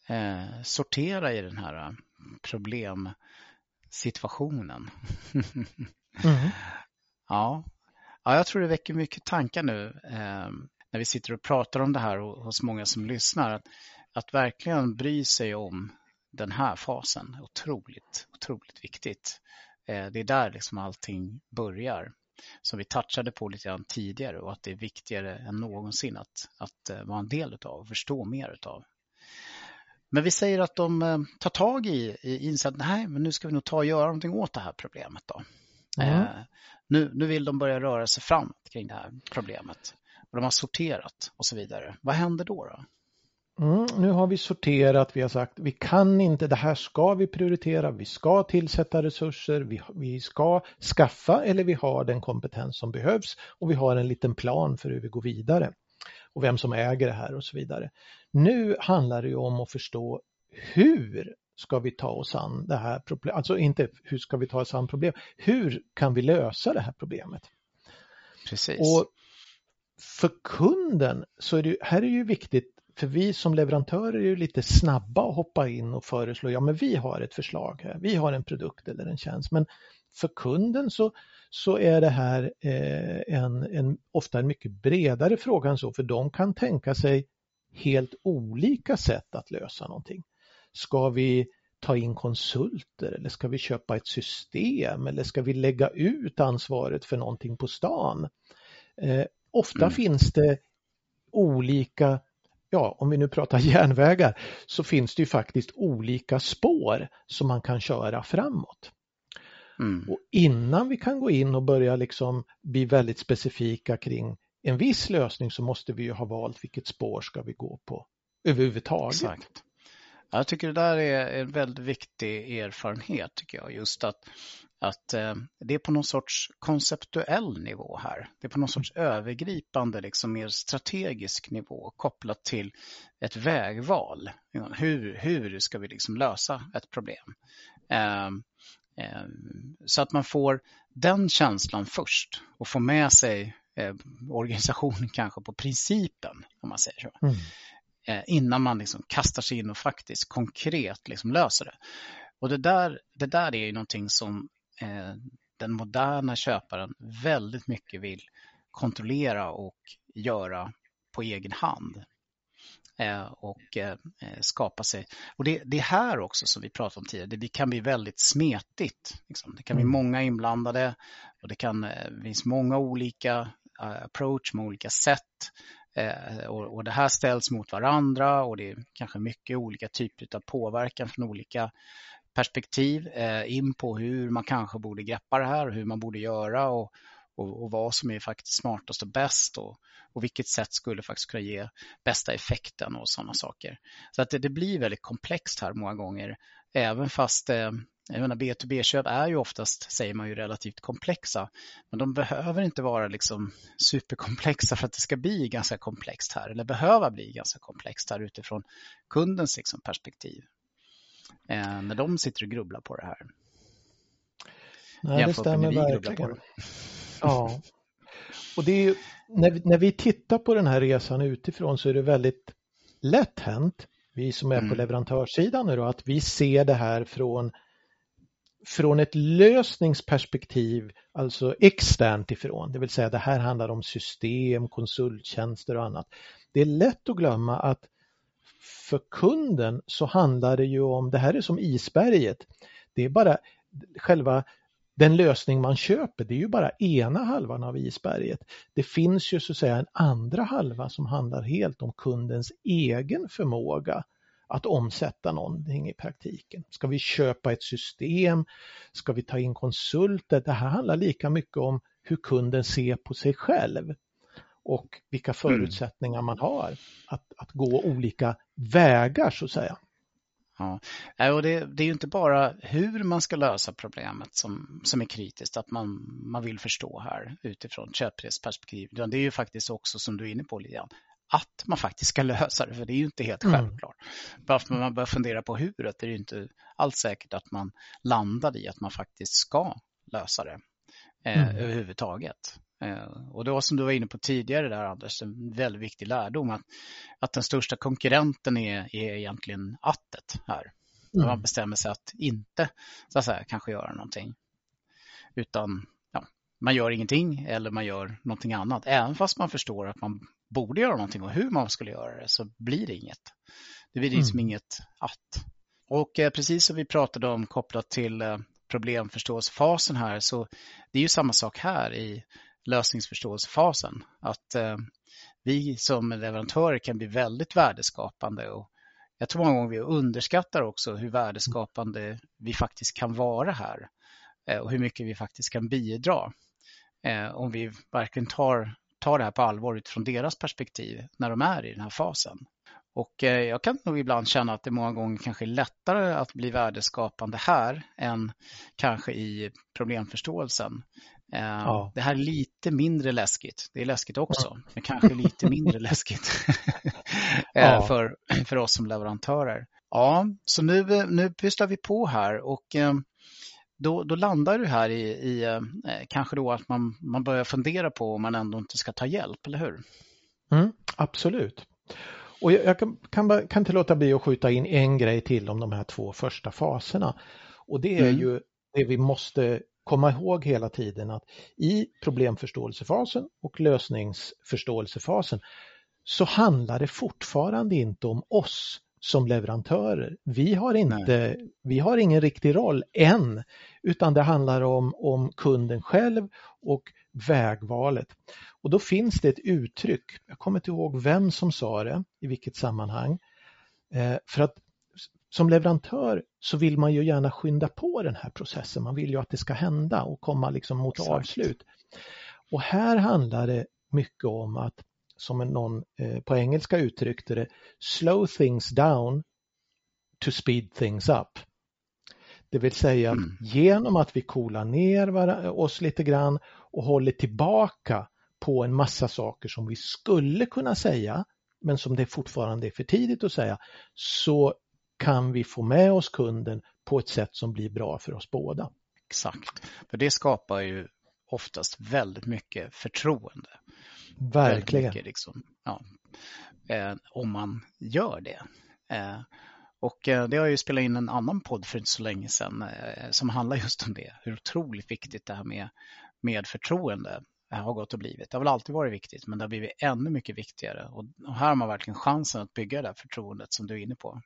Eh, sortera i den här eh, problemsituationen. mm. ja. ja, jag tror det väcker mycket tankar nu eh, när vi sitter och pratar om det här hos många som lyssnar. Att, att verkligen bry sig om den här fasen. Otroligt, otroligt viktigt. Eh, det är där liksom allting börjar som vi touchade på lite grann tidigare och att det är viktigare än någonsin att, att eh, vara en del av och förstå mer av. Men vi säger att de eh, tar tag i, i inser att nej, men nu ska vi nog ta och göra någonting åt det här problemet då. Mm. Eh, nu, nu vill de börja röra sig framåt kring det här problemet. Och de har sorterat och så vidare. Vad händer då? då? Mm, nu har vi sorterat, vi har sagt vi kan inte, det här ska vi prioritera, vi ska tillsätta resurser, vi, vi ska skaffa eller vi har den kompetens som behövs och vi har en liten plan för hur vi går vidare och vem som äger det här och så vidare. Nu handlar det ju om att förstå hur ska vi ta oss an det här problemet, alltså inte hur ska vi ta oss an problem, hur kan vi lösa det här problemet? Precis. Och för kunden så är det, här är ju viktigt för vi som leverantörer är ju lite snabba att hoppa in och föreslå, ja men vi har ett förslag här, vi har en produkt eller en tjänst. Men för kunden så, så är det här eh, en, en, ofta en mycket bredare fråga än så, för de kan tänka sig helt olika sätt att lösa någonting. Ska vi ta in konsulter eller ska vi köpa ett system eller ska vi lägga ut ansvaret för någonting på stan? Eh, ofta mm. finns det olika ja, om vi nu pratar järnvägar, så finns det ju faktiskt olika spår som man kan köra framåt. Mm. Och innan vi kan gå in och börja liksom bli väldigt specifika kring en viss lösning så måste vi ju ha valt vilket spår ska vi gå på överhuvudtaget. Exakt. Jag tycker det där är en väldigt viktig erfarenhet tycker jag. Just att att eh, det är på någon sorts konceptuell nivå här. Det är på någon sorts övergripande, liksom mer strategisk nivå kopplat till ett vägval. Hur, hur ska vi liksom lösa ett problem? Eh, eh, så att man får den känslan först och får med sig eh, organisationen kanske på principen, om man säger så. Mm. Eh, innan man liksom kastar sig in och faktiskt konkret liksom löser det. Och det där, det där är ju någonting som den moderna köparen väldigt mycket vill kontrollera och göra på egen hand. Eh, och eh, skapa sig. Och det, det är här också som vi pratade om tidigare, det kan bli väldigt smetigt. Liksom. Det kan bli mm. många inblandade och det kan finnas många olika approach med olika sätt. Eh, och, och, det här ställs mot varandra och det är kanske mycket olika typer av påverkan från olika perspektiv eh, in på hur man kanske borde greppa det här och hur man borde göra och, och, och vad som är faktiskt smartast och bäst och, och vilket sätt skulle faktiskt kunna ge bästa effekten och sådana saker. Så att det, det blir väldigt komplext här många gånger, även fast eh, jag menar, B2B-köp är ju oftast, säger man ju, relativt komplexa. Men de behöver inte vara liksom superkomplexa för att det ska bli ganska komplext här, eller behöva bli ganska komplext här utifrån kundens liksom perspektiv. Eh, när de sitter och grubblar på det här. Nej, det stämmer verkligen. Det. Ja, och det är ju, när, när vi tittar på den här resan utifrån så är det väldigt lätt hänt, vi som är på mm. leverantörssidan nu då, att vi ser det här från från ett lösningsperspektiv, alltså externt ifrån, det vill säga det här handlar om system, konsulttjänster och annat. Det är lätt att glömma att för kunden så handlar det ju om, det här är som isberget, det är bara själva den lösning man köper, det är ju bara ena halvan av isberget. Det finns ju så att säga en andra halva som handlar helt om kundens egen förmåga att omsätta någonting i praktiken. Ska vi köpa ett system? Ska vi ta in konsulter? Det här handlar lika mycket om hur kunden ser på sig själv och vilka mm. förutsättningar man har att, att gå olika vägar så att säga. Ja, och det, det, är ju inte bara hur man ska lösa problemet som, som är kritiskt, att man, man vill förstå här utifrån köpredesperspektiv, utan det är ju faktiskt också som du är inne på Lian, att man faktiskt ska lösa det, för det är ju inte helt mm. självklart. Bara för att man börjar fundera på hur, det är ju inte alls säkert att man landar i att man faktiskt ska lösa det eh, mm. överhuvudtaget. Eh, och det var som du var inne på tidigare där Anders, en väldigt viktig lärdom att, att den största konkurrenten är, är egentligen attet här. Mm. Man bestämmer sig att inte så att säga, kanske göra någonting. Utan ja, man gör ingenting eller man gör någonting annat. Även fast man förstår att man borde göra någonting och hur man skulle göra det så blir det inget. Det blir liksom mm. inget att. Och eh, precis som vi pratade om kopplat till eh, problemförståelsefasen här så det är ju samma sak här i lösningsförståelsefasen. Att eh, vi som leverantörer kan bli väldigt värdeskapande och jag tror många gånger vi underskattar också hur värdeskapande vi faktiskt kan vara här eh, och hur mycket vi faktiskt kan bidra. Eh, om vi verkligen tar tar det här på allvar utifrån deras perspektiv när de är i den här fasen. Och eh, jag kan nog ibland känna att det många gånger kanske är lättare att bli värdeskapande här än kanske i problemförståelsen. Eh, ja. Det här är lite mindre läskigt. Det är läskigt också, men kanske lite mindre läskigt eh, ja. för, för oss som leverantörer. Ja, så nu, nu pysslar vi på här och då, då landar du här i, i eh, kanske då att man, man börjar fundera på om man ändå inte ska ta hjälp, eller hur? Mm, absolut. Och jag, jag kan, kan, kan inte låta bli att skjuta in en grej till om de här två första faserna. Och det är mm. ju det vi måste komma ihåg hela tiden att i problemförståelsefasen och lösningsförståelsefasen så handlar det fortfarande inte om oss som leverantörer. Vi har, inte, vi har ingen riktig roll än, utan det handlar om, om kunden själv och vägvalet. Och då finns det ett uttryck, jag kommer inte ihåg vem som sa det, i vilket sammanhang, eh, för att som leverantör så vill man ju gärna skynda på den här processen, man vill ju att det ska hända och komma liksom mot Exakt. avslut. Och här handlar det mycket om att som någon eh, på engelska uttryckte det, slow things down to speed things up. Det vill säga att mm. genom att vi coolar ner oss lite grann och håller tillbaka på en massa saker som vi skulle kunna säga men som det fortfarande är för tidigt att säga så kan vi få med oss kunden på ett sätt som blir bra för oss båda. Exakt, för det skapar ju oftast väldigt mycket förtroende. Verkligen. Mycket, liksom, ja, eh, om man gör det. Eh, och eh, det har jag ju spelat in en annan podd för inte så länge sedan eh, som handlar just om det. Hur otroligt viktigt det här med, med förtroende har gått och blivit. Det har väl alltid varit viktigt men det har blivit ännu mycket viktigare. Och, och här har man verkligen chansen att bygga det här förtroendet som du är inne på.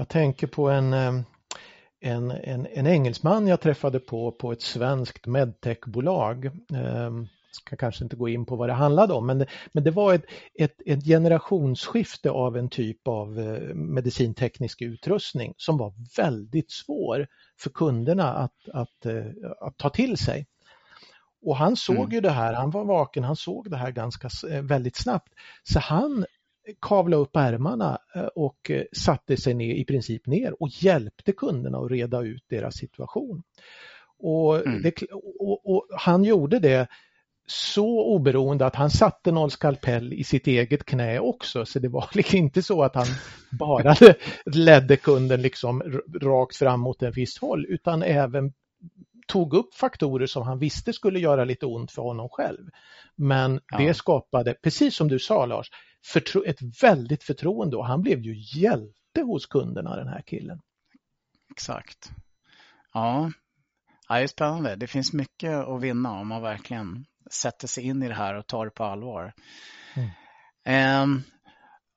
Jag tänker på en, eh, en, en, en engelsman jag träffade på på ett svenskt medtechbolag. Ehm, ska kanske inte gå in på vad det handlade om, men det, men det var ett, ett, ett generationsskifte av en typ av eh, medicinteknisk utrustning som var väldigt svår för kunderna att, att, eh, att ta till sig. Och han såg mm. ju det här, han var vaken, han såg det här ganska väldigt snabbt. Så han kavlade upp ärmarna och satte sig ner, i princip ner och hjälpte kunderna att reda ut deras situation. Och, mm. det, och, och, han gjorde det så oberoende att han satte någon skalpell i sitt eget knä också. Så det var liksom inte så att han bara ledde kunden liksom rakt fram mot en viss håll utan även tog upp faktorer som han visste skulle göra lite ont för honom själv. Men ja. det skapade, precis som du sa Lars, ett väldigt förtroende och han blev ju hjälte hos kunderna den här killen. Exakt. Ja, Ja, det är spännande. Det finns mycket att vinna om man verkligen sätter sig in i det här och tar det på allvar. Mm. Um,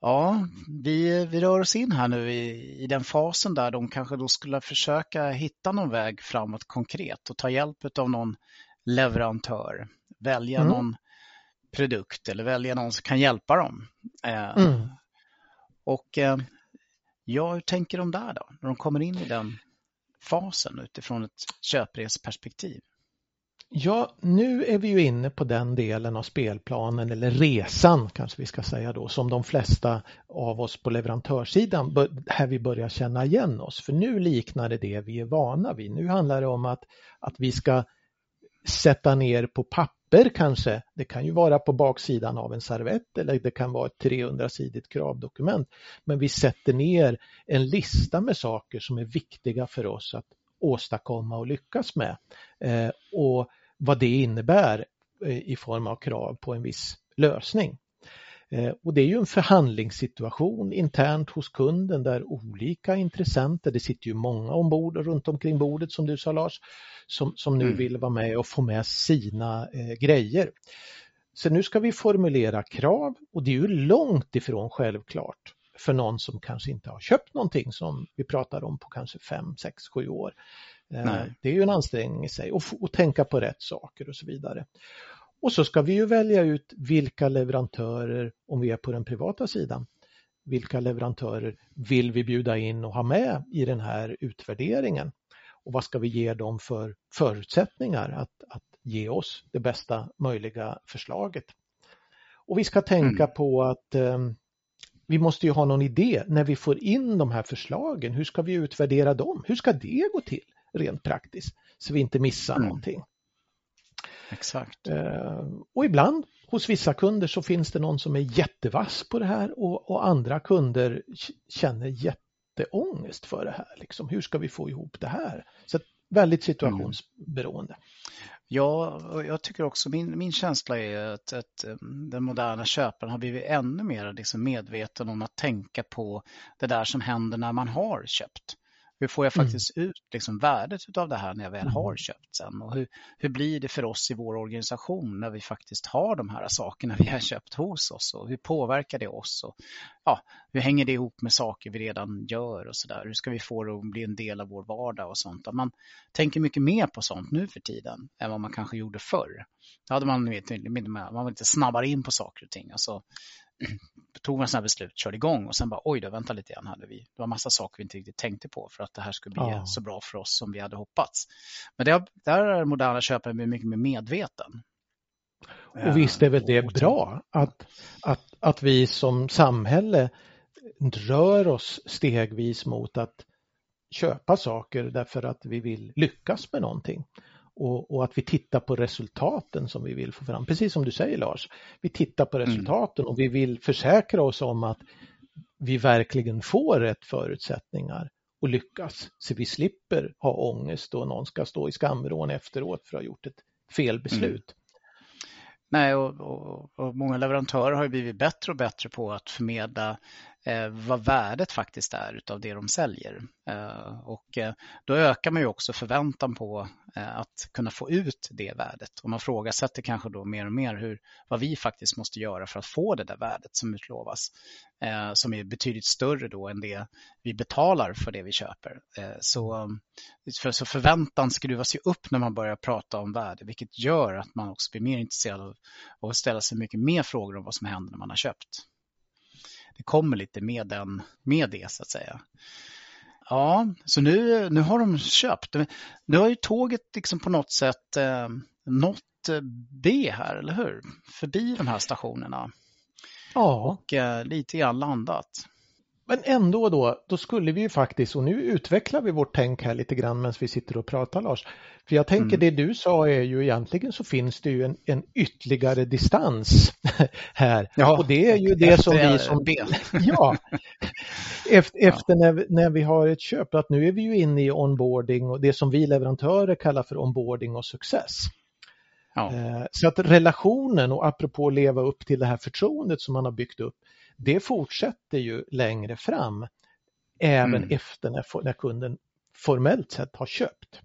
ja, vi, vi rör oss in här nu i, i den fasen där de kanske då skulle försöka hitta någon väg framåt konkret och ta hjälp av någon leverantör. Välja mm. någon produkt eller välja någon som kan hjälpa dem. Uh, mm. Och uh, ja, hur tänker de där då, när de kommer in i den fasen utifrån ett köpresperspektiv? Ja, nu är vi ju inne på den delen av spelplanen eller resan kanske vi ska säga då som de flesta av oss på leverantörssidan här vi börjar känna igen oss. För nu liknar det det vi är vana vid. Nu handlar det om att, att vi ska sätta ner på papper kanske. Det kan ju vara på baksidan av en servett eller det kan vara ett 300-sidigt kravdokument. Men vi sätter ner en lista med saker som är viktiga för oss att åstadkomma och lyckas med. Eh, och vad det innebär eh, i form av krav på en viss lösning. Eh, och det är ju en förhandlingssituation internt hos kunden där olika intressenter, det sitter ju många ombord runt omkring bordet som du sa Lars, som, som nu mm. vill vara med och få med sina eh, grejer. Så nu ska vi formulera krav och det är ju långt ifrån självklart för någon som kanske inte har köpt någonting som vi pratar om på kanske 5, 6, 7 år. Eh, Nej. Det är ju en ansträngning i sig och, och tänka på rätt saker och så vidare. Och så ska vi ju välja ut vilka leverantörer, om vi är på den privata sidan, vilka leverantörer vill vi bjuda in och ha med i den här utvärderingen? Och vad ska vi ge dem för förutsättningar att, att ge oss det bästa möjliga förslaget? Och vi ska tänka mm. på att eh, vi måste ju ha någon idé när vi får in de här förslagen. Hur ska vi utvärdera dem? Hur ska det gå till rent praktiskt? Så vi inte missar mm. någonting. Exakt. Eh, och ibland hos vissa kunder så finns det någon som är jättevass på det här och, och andra kunder känner jätteångest för det här. Liksom, hur ska vi få ihop det här? Så väldigt situationsberoende. Mm. Ja, jag tycker också min, min känsla är att, att um, den moderna köparen har blivit ännu mer liksom medveten om att tänka på det där som händer när man har köpt. Hur får jag mm. faktiskt mm. ut liksom värdet av det här när jag väl har mm. köpt sen? Och hur, hur blir det för oss i vår organisation när vi faktiskt har de här sakerna vi har köpt hos oss? Och hur påverkar det oss? Och, ja, hur hänger det ihop med saker vi redan gör och så där? Hur ska vi få det att bli en del av vår vardag och sånt? man tänker mycket mer på sånt nu för tiden än vad man kanske gjorde förr. Då hade man, man var lite snabbare in på saker och ting. Alltså, tog man sådana beslut, körde igång och sen bara oj då, vänta lite grann, hade vi, det var massa saker vi inte riktigt tänkte på för att det här skulle bli ja. så bra för oss som vi hade hoppats. Men det, där är moderna köpare mycket mer medveten. Och visst är väl det bra att, att, att vi som samhälle rör oss stegvis mot att köpa saker därför att vi vill lyckas med någonting och, och, att vi tittar på resultaten som vi vill få fram. Precis som du säger Lars, vi tittar på mm. resultaten och vi vill försäkra oss om att vi verkligen får rätt förutsättningar och lyckas så vi slipper ha ångest och någon ska stå i skamvrån efteråt för att ha gjort ett felbeslut. Mm. Nej, och, och, och, många leverantörer har blivit bättre och bättre på att förmedla Eh, vad värdet faktiskt är utav det de säljer. Eh, och eh, då ökar man ju också förväntan på eh, att kunna få ut det värdet. Och man frågasätter kanske då mer och mer hur, vad vi faktiskt måste göra för att få det där värdet som utlovas. Eh, som är betydligt större då än det vi betalar för det vi köper. Eh, så, för, så förväntan skruvas ju upp när man börjar prata om värde, vilket gör att man också blir mer intresserad av att ställa sig mycket mer frågor om vad som händer när man har köpt det kommer lite med, den, med det så att säga. Ja, så nu, nu har de köpt. Nu har ju tåget liksom på något sätt eh, nått eh, B här, eller hur? Förbi de här stationerna. Ja. Och eh, lite grann landat. Men ändå då, då skulle vi ju faktiskt, och nu utvecklar vi vårt tänk här lite grann medan vi sitter och pratar Lars. För jag tänker mm. det du sa är ju egentligen så finns det ju en, en ytterligare distans här. Ja, och det är ju det som vi som... ja, efter, efter när, när vi har ett köp, att nu är vi ju inne i onboarding och det som vi leverantörer kallar för onboarding och success. Ja. Eh, så att relationen och apropå leva upp till det här förtroendet som man har byggt upp det fortsätter ju längre fram även mm. efter när, när kunden formellt sett har köpt.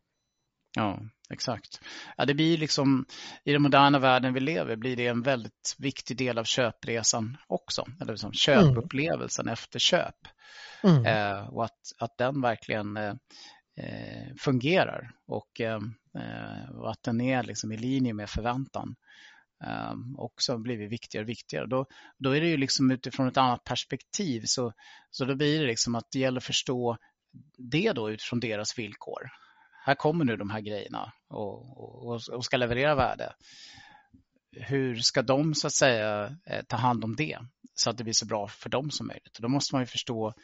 Ja, exakt. Ja, det blir liksom, I den moderna världen vi lever blir det en väldigt viktig del av köpresan också. Eller liksom köpupplevelsen mm. efter köp. Mm. Eh, och att, att den verkligen eh, eh fungerar och, eh, eh, och, att den är liksom i linje med förväntan Ehm, också blivit viktigare och viktigare. Då, då är det ju liksom utifrån ett annat perspektiv så, så då blir det liksom att det gäller att förstå det då utifrån deras villkor. Här kommer nu de här grejerna och, och, och ska leverera värde. Hur ska de så att säga eh, ta hand om det så att det blir så bra för dem som möjligt? Och då måste man ju förstå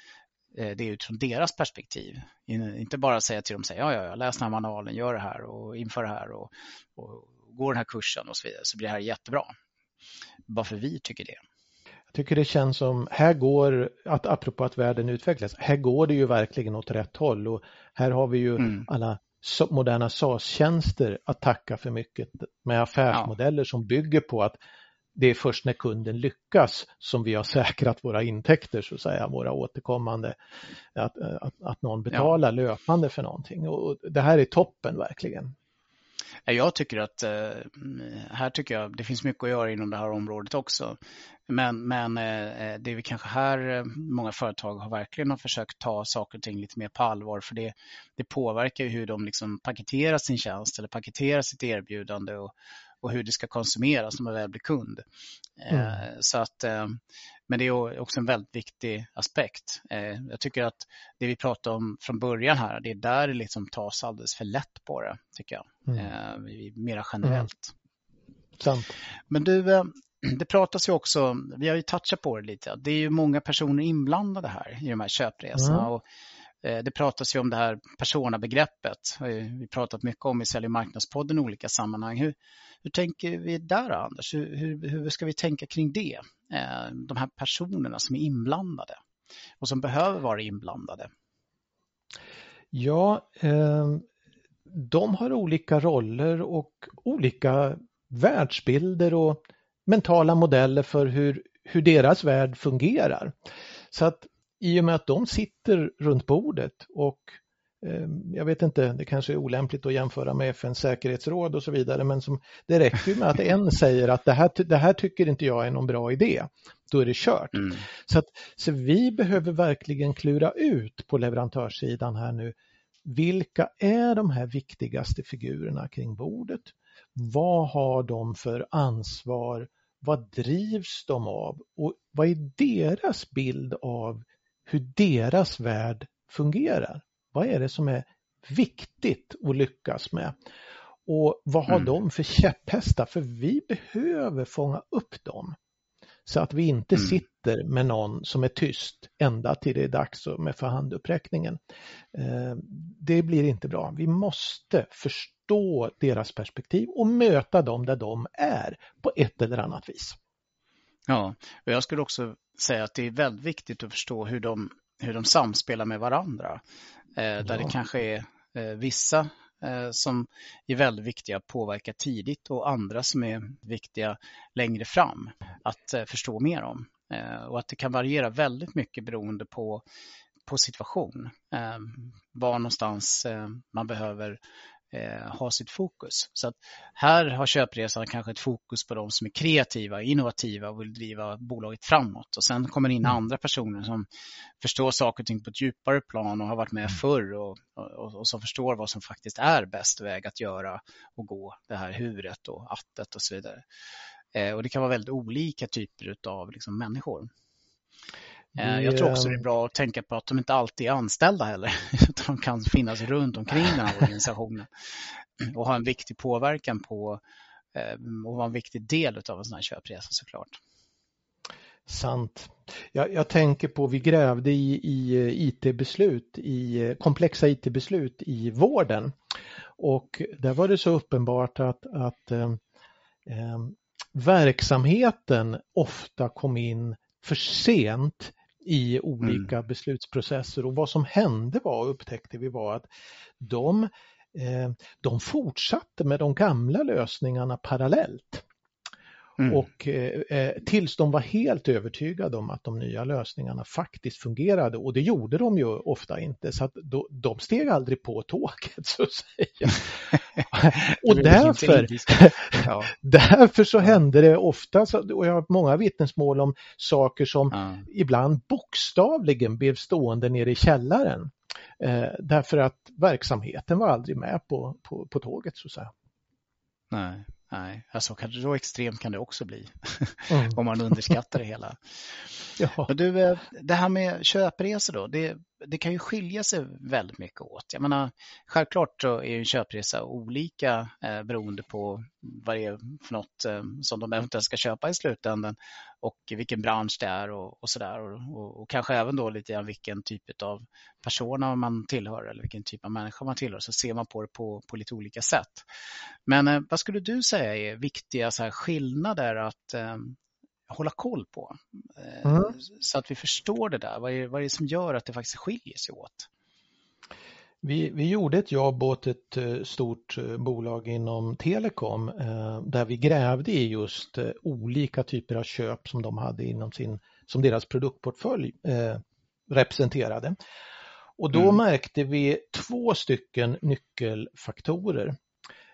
eh, det utifrån deras perspektiv. Inte bara säga till dem, ja, ja, ja, läs den här manualen, gör det här och inför det här och, och går den här kursen och så vidare så blir det här jättebra. Bara för vi tycker det. Jag tycker det känns som, här går, att apropå att världen utvecklas, här går det ju verkligen åt rätt håll och här har vi ju mm. alla moderna SAS-tjänster att tacka för mycket med affärsmodeller ja. som bygger på att det är först när kunden lyckas som vi har säkrat våra intäkter, så att säga, våra återkommande, att, att, att någon betalar ja. löpande för någonting. Och det här är toppen verkligen. Eh, jag tycker att eh, mm, här tycker jag det finns mycket att göra inom det här området också. Men, men eh, det är väl kanske här många företag har verkligen har försökt ta saker och ting lite mer på allvar för det, det påverkar ju hur de liksom paketerar sin tjänst eller paketerar sitt erbjudande och, och hur det ska konsumeras när man väl blir kund. Mm. Så att men det är också en väldigt viktig aspekt. Eh, jag tycker att det vi pratade om från början här, det är där det liksom tas alldeles för lätt på det, tycker jag. Mm. Eh, mera generellt. Mm. Men du, eh, det pratas ju också, vi har ju touchat på det lite, det är ju många personer inblandade här i de här köpresorna. Mm. Och Eh, det pratas ju om det här personabegreppet. Vi pratat mycket om i Sälj och marknadspodden i olika sammanhang. Hur, hur tänker vi där Anders? Hur, hur, hur ska vi tänka kring det? Eh, de här personerna som är inblandade och som behöver vara inblandade. Ja, eh, de har olika roller och olika världsbilder och mentala modeller för hur, hur deras värld fungerar. Så att i och med att de sitter runt bordet och Ehm, jag vet inte, det kanske är olämpligt att jämföra med FNs säkerhetsråd och så vidare, men som, det räcker ju med att en säger att det här, det här tycker inte jag är någon bra idé. Då är det kört. Mm. Så, att, så vi behöver verkligen klura ut på leverantörssidan här nu, vilka är de här viktigaste figurerna kring bordet? Vad har de för ansvar? Vad drivs de av? Och vad är deras bild av hur deras värld fungerar? Vad är det som är viktigt att lyckas med? Och vad har mm. de för käpphästar? För vi behöver fånga upp dem. Så att vi inte mm. sitter med någon som är tyst ända till det är dags med förhanduppräckningen. Eh, det blir inte bra. Vi måste förstå deras perspektiv och möta dem där de är på ett eller annat vis. Ja, och jag skulle också säga att det är väldigt viktigt att förstå hur de, hur de samspelar med varandra. Eh, där ja. det kanske är eh, vissa eh, som är väldigt viktiga att påverka tidigt och andra som är viktiga längre fram att förstå mer om. och att det kan variera väldigt mycket beroende på, på situation. Var någonstans man behöver eh, ha sitt fokus. Så att här har köpresan kanske ett fokus på de som är kreativa, innovativa och vill driva bolaget framåt. Och sen kommer det in mm. andra personer som förstår saker och ting på ett djupare plan och har varit med mm. förr och, och, och som förstår vad som faktiskt är bäst väg att göra och gå, det här huret och attet och så vidare. Eh, och det kan vara väldigt olika typer av liksom, människor. Eh, jag tror också det är bra att tänka på att de inte alltid är anställda heller, utan de kan finnas runt omkring den här organisationen och ha en viktig påverkan på eh, och vara en viktig del av en sån här köpresa såklart. Sant. Jag, jag tänker på, vi grävde i, i eh, IT-beslut, i komplexa IT-beslut i vården och där var det så uppenbart att, att eh, verksamheten ofta kom in för sent i olika mm. beslutsprocesser och vad som hände var, upptäckte vi var att de, eh, de fortsatte med de gamla lösningarna parallellt. Mm. Och eh, eh, tills de var helt övertygade om att de nya lösningarna faktiskt fungerade och det gjorde de ju ofta inte så att då, de steg aldrig på tåget så att säga. och därför, ja. därför så hände det ofta, och jag har många vittnesmål om saker som ja. ibland bokstavligen blev stående nere i källaren. Eh, därför att verksamheten var aldrig med på, på, på tåget så att säga. Nej. Nej, alltså så extremt kan det också bli mm. om man underskattar det hela. ja. du, eh, det här med köpresor då, det, det kan ju skilja sig väldigt mycket åt. Jag menar, självklart så är en köpresa olika eh, beroende på vad det är för något eh, som de eventuellt ska köpa i slutändan och vilken bransch det är och, och sådär. Och, och, och, kanske även då lite grann vilken typ av persona man tillhör eller vilken typ av människa man tillhör så ser man på det på, på lite olika sätt. Men eh, vad skulle du säga är viktiga så här, skillnader att eh, hålla koll på. Eh, mm. Så att vi förstår det där. Vad är, vad är det som gör att det faktiskt skiljer sig åt? Vi, vi gjorde ett jobb åt ett eh, stort eh, bolag inom telekom där vi grävde i just olika typer av köp som de hade inom sin, som deras produktportfölj representerade. Och då mm. märkte vi två stycken nyckelfaktorer.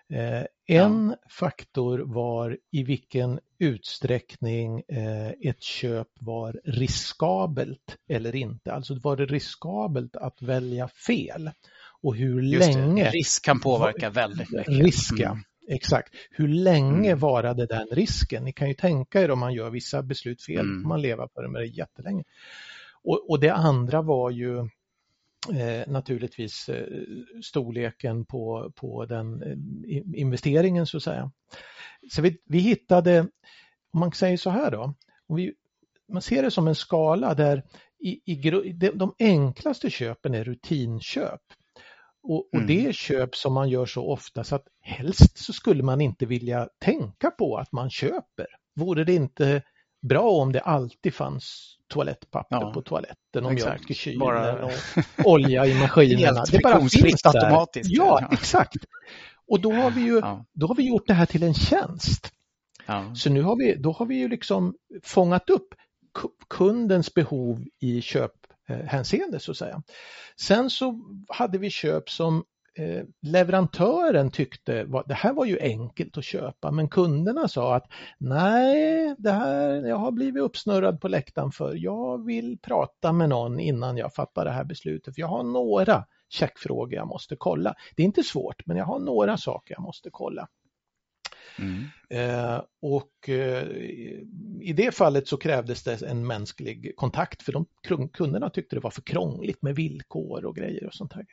Eh, en ja. faktor var i vilken utsträckning eh, ett köp var riskabelt eller inte. Alltså var det riskabelt att välja fel? Och hur Just länge? Det. Risk kan påverka väldigt mycket. Risk, mm. Exakt. Hur länge mm. varade den risken? Ni kan ju tänka er om man gör vissa beslut fel, mm. man leva på det med det jättelänge. Och, och det andra var ju eh, naturligtvis eh, storleken på, på den eh, investeringen så att säga. Så vi, vi hittade, om man säger så här då, vi, man ser det som en skala där i, i, de, de enklaste köpen är rutinköp. Och, och, det mm. är köp som man gör så ofta så att helst så skulle man inte vilja tänka på att man köper. Vore det inte bra om det alltid fanns toalettpapper ja, på toaletten och mjölk i kylen bara... och olja i maskinerna. det bara finns där. automatiskt. Ja, ja, exakt. Och då har vi ju ja. då har vi gjort det här till en tjänst. Ja. Så nu har vi, då har vi ju liksom fångat upp kundens behov i köphänseende så att säga. Sen så hade vi köp som Eh, leverantören tyckte att det här var ju enkelt att köpa men kunderna sa att nej, det här, jag har blivit uppsnurrad på läktaren för jag vill prata med någon innan jag fattar det här beslutet. För jag har några checkfrågor jag måste kolla. Det är inte svårt men jag har några saker jag måste kolla. Mm. Eh, och eh, i det fallet så krävdes det en mänsklig kontakt för de kunderna tyckte det var för krångligt med villkor och grejer och sånt här.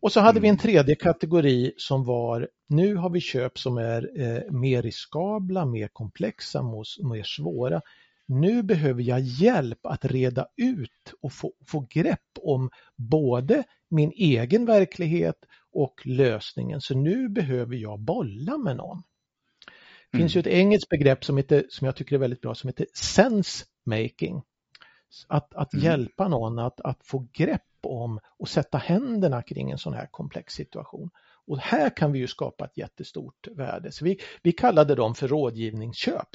Och så hade vi en mm. tredje kategori som var, nu har vi köp som är eh, mer riskabla, mer komplexa, mer svåra. Nu behöver jag hjälp att reda ut och få, få grepp om både min egen verklighet och lösningen. Så nu behöver jag bolla med någon. Det finns mm. ju ett engelskt begrepp som, heter, som jag tycker är väldigt bra som heter sense making. Att, att mm. hjälpa någon att, att få grepp om och sätta händerna kring en sån här komplex situation. Och här kan vi ju skapa ett jättestort värde. Så vi, vi kallade dem för rådgivningsköp.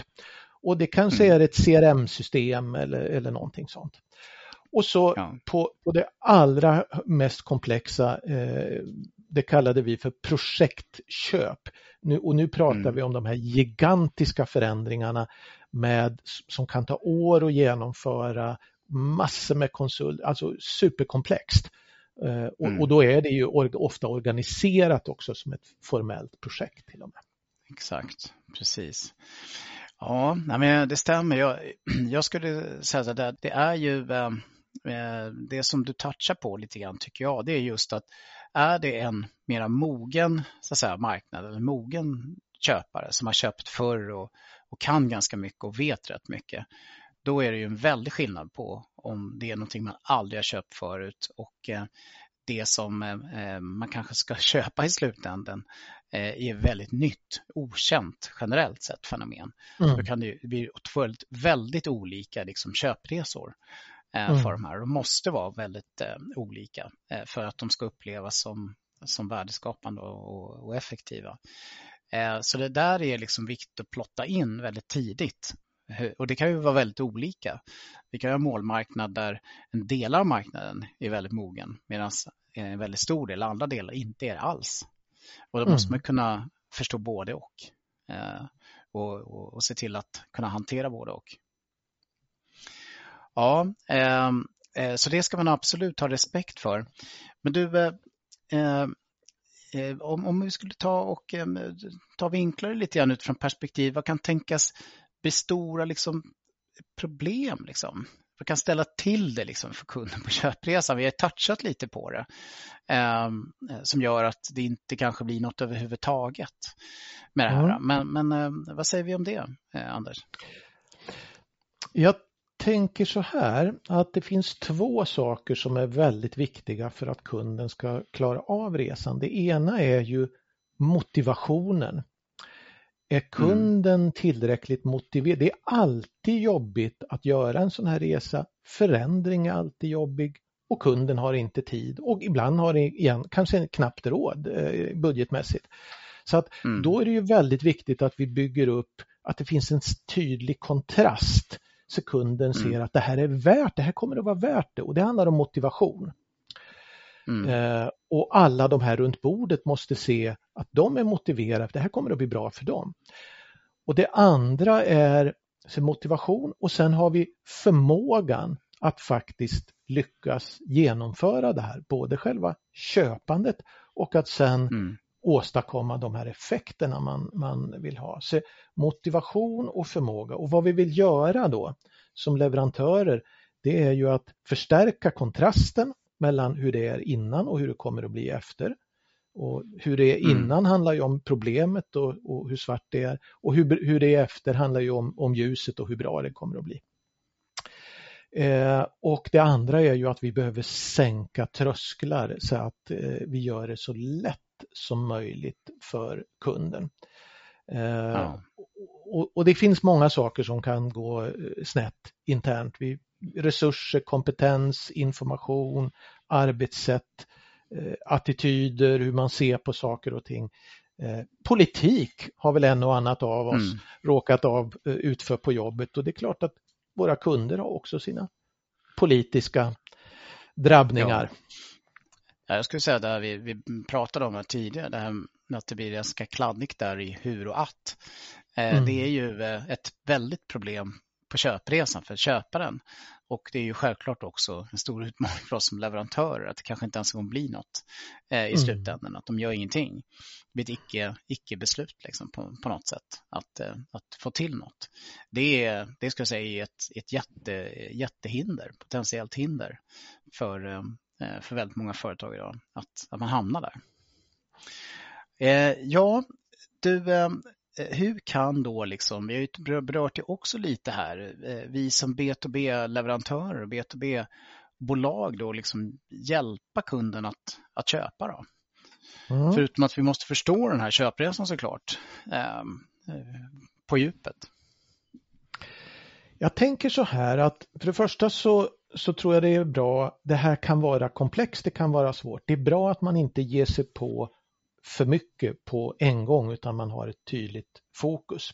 Och det kanske mm. är ett CRM-system eller, eller någonting sånt. Och så ja. på, på det allra mest komplexa, eh, det kallade vi för projektköp. Nu, och nu pratar mm. vi om de här gigantiska förändringarna med, som kan ta år att genomföra, massor med konsult, alltså superkomplext. Eh, och, mm. och, då är det ju ofta organiserat också som ett formellt projekt till och med. Exakt, precis. Ja, men det stämmer. Jag, jag skulle säga att det är ju ehm, eh, det som du touchar på lite grann tycker jag, det är just att är det en mera mogen så att säga, marknad eller mogen köpare som har köpt förr och, och kan ganska mycket och vet rätt mycket, då är det ju en väldig skillnad på om det är någonting man aldrig har köpt förut och eh, det som eh, man kanske ska köpa i slutändan är väldigt nytt, okänt generellt sett fenomen. Mm. Då kan det bli väldigt, väldigt olika liksom, köpresor mm. för de här. De måste vara väldigt olika för att de ska upplevas som, som värdeskapande och, och effektiva. Så det där är liksom viktigt att plotta in väldigt tidigt och det kan ju vara väldigt olika. Vi kan ha målmarknad där en del av marknaden är väldigt mogen medan en väldigt stor del, andra delar, inte är det alls. Och då måste mm. man kunna förstå både och. Eh, och, och, och, se till att kunna hantera både och. Ja, ehm, eh, så det ska man absolut ha respekt för. Men du, eh, eh, eh om, om vi skulle ta och eh, ta vinklare lite grann utifrån perspektiv, vad kan tänkas bli stora liksom, problem? Liksom? Vad kan ställa till det liksom, för kunden på köpresan? Vi har touchat lite på det eh, som gör att det inte kanske blir något överhuvudtaget med det här. Mm. Men, men eh, vad säger vi om det, eh, Anders? Jag tänker så här att det finns två saker som är väldigt viktiga för att kunden ska klara av resan. Det ena är ju motivationen. Är mm. kunden tillräckligt motiverad? Det är alltid jobbigt att göra en sån här resa. Förändring är alltid jobbig och kunden har inte tid och ibland har det igen, kanske knappt råd eh, budgetmässigt. Så att mm. då är det ju väldigt viktigt att vi bygger upp att det finns en tydlig kontrast så kunden mm. ser att det här är värt, det här kommer att vara värt det och det handlar om motivation. Mm. Eh, och alla de här runt bordet måste se att de är motiverade, det här kommer att bli bra för dem. Och det andra är motivation och sen har vi förmågan att faktiskt lyckas genomföra det här, både själva köpandet och att sen mm. åstadkomma de här effekterna man, man vill ha. Så motivation och förmåga och vad vi vill göra då som leverantörer det är ju att förstärka kontrasten mellan hur det är innan och hur det kommer att bli efter. Och hur det är mm. innan mm. handlar ju om problemet och, och, hur svart det är och hur, hur det är efter handlar ju om, om ljuset och hur bra det kommer att bli. Eh, och det andra är ju att vi behöver sänka trösklar så att eh, vi gör det så lätt som möjligt för kunden. Eh, ja. och, och, det finns många saker som kan gå eh, snett internt. Vi, resurser, kompetens, information, arbetssätt, eh, attityder, hur man ser på saker och ting. Eh, politik har väl en och annat av oss mm. råkat av eh, utför på jobbet och det är klart att våra kunder har också sina politiska drabbningar. Ja. Jag skulle säga det vi, vi pratade om det tidigare, det här med att det blir ganska kladdigt där i hur och att. Mm. Det är ju ett väldigt problem på köpresan för köparen. Och det är ju självklart också en stor utmaning för oss som leverantörer att det kanske inte ens kommer bli något eh, i mm. slutändan, att de gör ingenting. Det blir ett icke, icke-beslut liksom, på, på något sätt att, eh, att få till något. Det, är, det ska jag säga ett, ett jätte, jättehinder, potentiellt hinder för, eh, för väldigt många företag idag, att, att man hamnar där. Eh, ja, du, eh, Eh, hur kan då, liksom, vi har ju berört det också lite här, eh, vi som B2B-leverantörer och B2B-bolag då liksom hjälpa kunden att, att köpa då? Mm. Förutom att vi måste förstå den här köpresan såklart ehm, eh, på djupet. Jag tänker så här att för det första så, så tror jag det är bra, det här kan vara komplext, det kan vara svårt. Det är bra att man inte ger sig på för mycket på en gång utan man har ett tydligt fokus.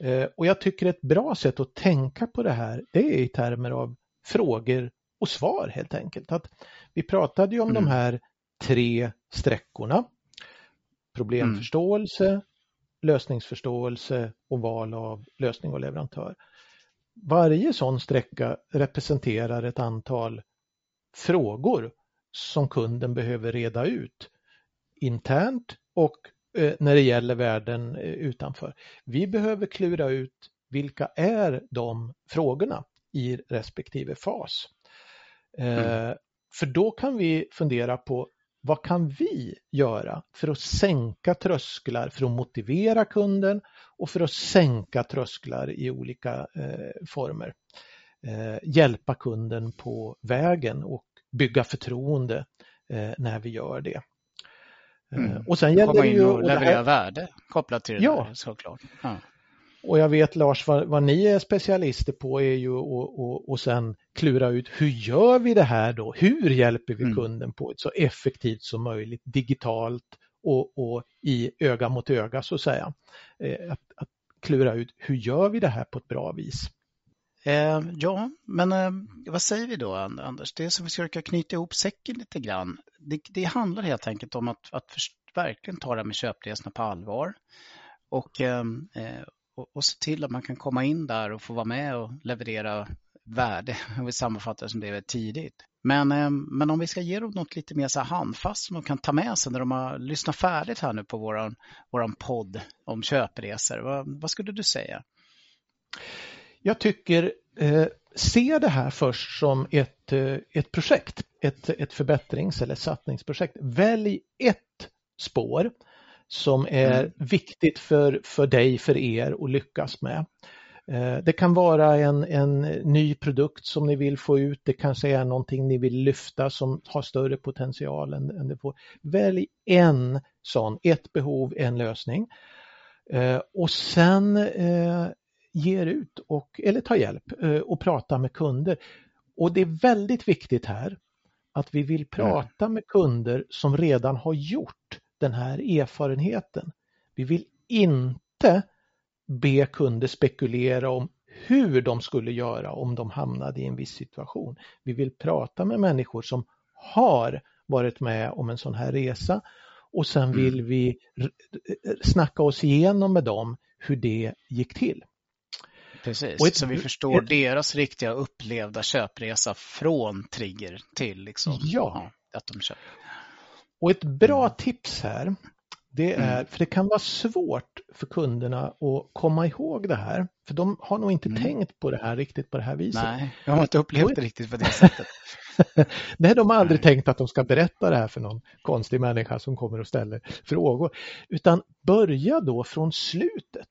Eh, och jag tycker ett bra sätt att tänka på det här, det är i termer av frågor och svar helt enkelt. Att vi pratade ju om mm. de här tre sträckorna. Problemförståelse, mm. lösningsförståelse och val av lösning och leverantör. Varje sån sträcka representerar ett antal frågor som kunden behöver reda ut internt och eh, när det gäller världen eh, utanför. Vi behöver klura ut vilka är de frågorna i respektive fas. Eh, mm. För då kan vi fundera på vad kan vi göra för att sänka trösklar, för att motivera kunden och för att sänka trösklar i olika eh, former. Eh, hjälpa kunden på vägen och bygga förtroende eh, när vi gör det. Eh, mm. Och sen gäller det ju... att leverera här... värde kopplat till det ja. där såklart. Ja. Och jag vet Lars, vad, vad ni är specialister på är ju att och, och sen klura ut hur gör vi det här då? Hur hjälper vi mm. kunden på ett så effektivt som möjligt digitalt och, och i öga mot öga så att säga. Eh, att, att klura ut hur gör vi det här på ett bra vis? Eh, ja, men eh, vad säger vi då Anders? Det är som vi försöka knyta ihop säcken lite grann. Det, det handlar helt enkelt om att, att verkligen ta det här med köpresorna på allvar. Och, eh, eh, och, och se till att man kan komma in där och få vara med och leverera värde. Vi sammanfattar som det är tidigt. Men, eh, men om vi ska ge dem något lite mer så handfast som de kan ta med sig när de har lyssnat färdigt här nu på våran, våran podd om köpresor. Vad, vad skulle du säga? Jag tycker eh, se det här först som ett, eh, ett projekt, ett, ett förbättrings eller satsningsprojekt. Välj ett spår som är mm. viktigt för, för dig, för er att lyckas med. Eh, det kan vara en, en ny produkt som ni vill få ut, det kanske är någonting ni vill lyfta som har större potential än, än det får. Välj en sån, ett behov, en lösning. Eh, och sen eh, ger ut och, eller ta hjälp och prata med kunder. Och det är väldigt viktigt här att vi vill mm. prata med kunder som redan har gjort den här erfarenheten. Vi vill inte be kunder spekulera om hur de skulle göra om de hamnade i en viss situation. Vi vill prata med människor som har varit med om en sån här resa och sen mm. vill vi snacka oss igenom med dem hur det gick till. Precis, ett, så vi förstår ett, deras riktiga upplevda köpresa från trigger till liksom, ja. att de köper. Och ett bra mm. tips här, det är, mm. för det kan vara svårt för kunderna att komma ihåg det här, för de har nog inte mm. tänkt på det här riktigt på det här viset. Nej, jag har inte upplevt det riktigt på det sättet. Nej, de har aldrig Nej. tänkt att de ska berätta det här för någon konstig människa som kommer och ställer frågor, utan börja då från slutet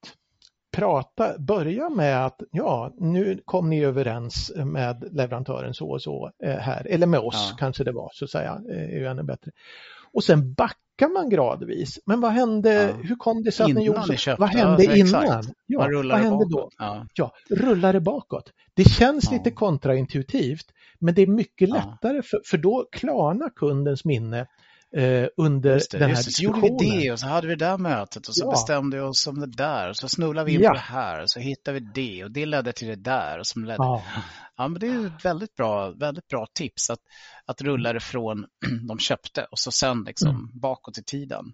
prata, börja med att ja, nu kom ni överens med leverantören så och så eh, här, eller med oss ja. kanske det var så att säga, eh, är ju ännu bättre. Och sen backar man gradvis. Men vad hände, ja. hur kom det sig att ni gjorde så? Vad hände ja, innan? Ja, vad hände då? Ja. ja, rullar det bakåt. Det känns lite kontraintuitivt, men det är mycket lättare för, för då klarnar kundens minne eh, under det, den här diskussionen. Så gjorde vi det och så hade vi det där mötet och så ja. bestämde vi oss om det där och så snurrade vi in ja. på det här och så hittade vi det och det ledde till det där. Och som ledde... ja. ja, men det är ett väldigt bra, väldigt bra tips att, att rulla det från de köpte och så sen liksom mm. bakåt i tiden.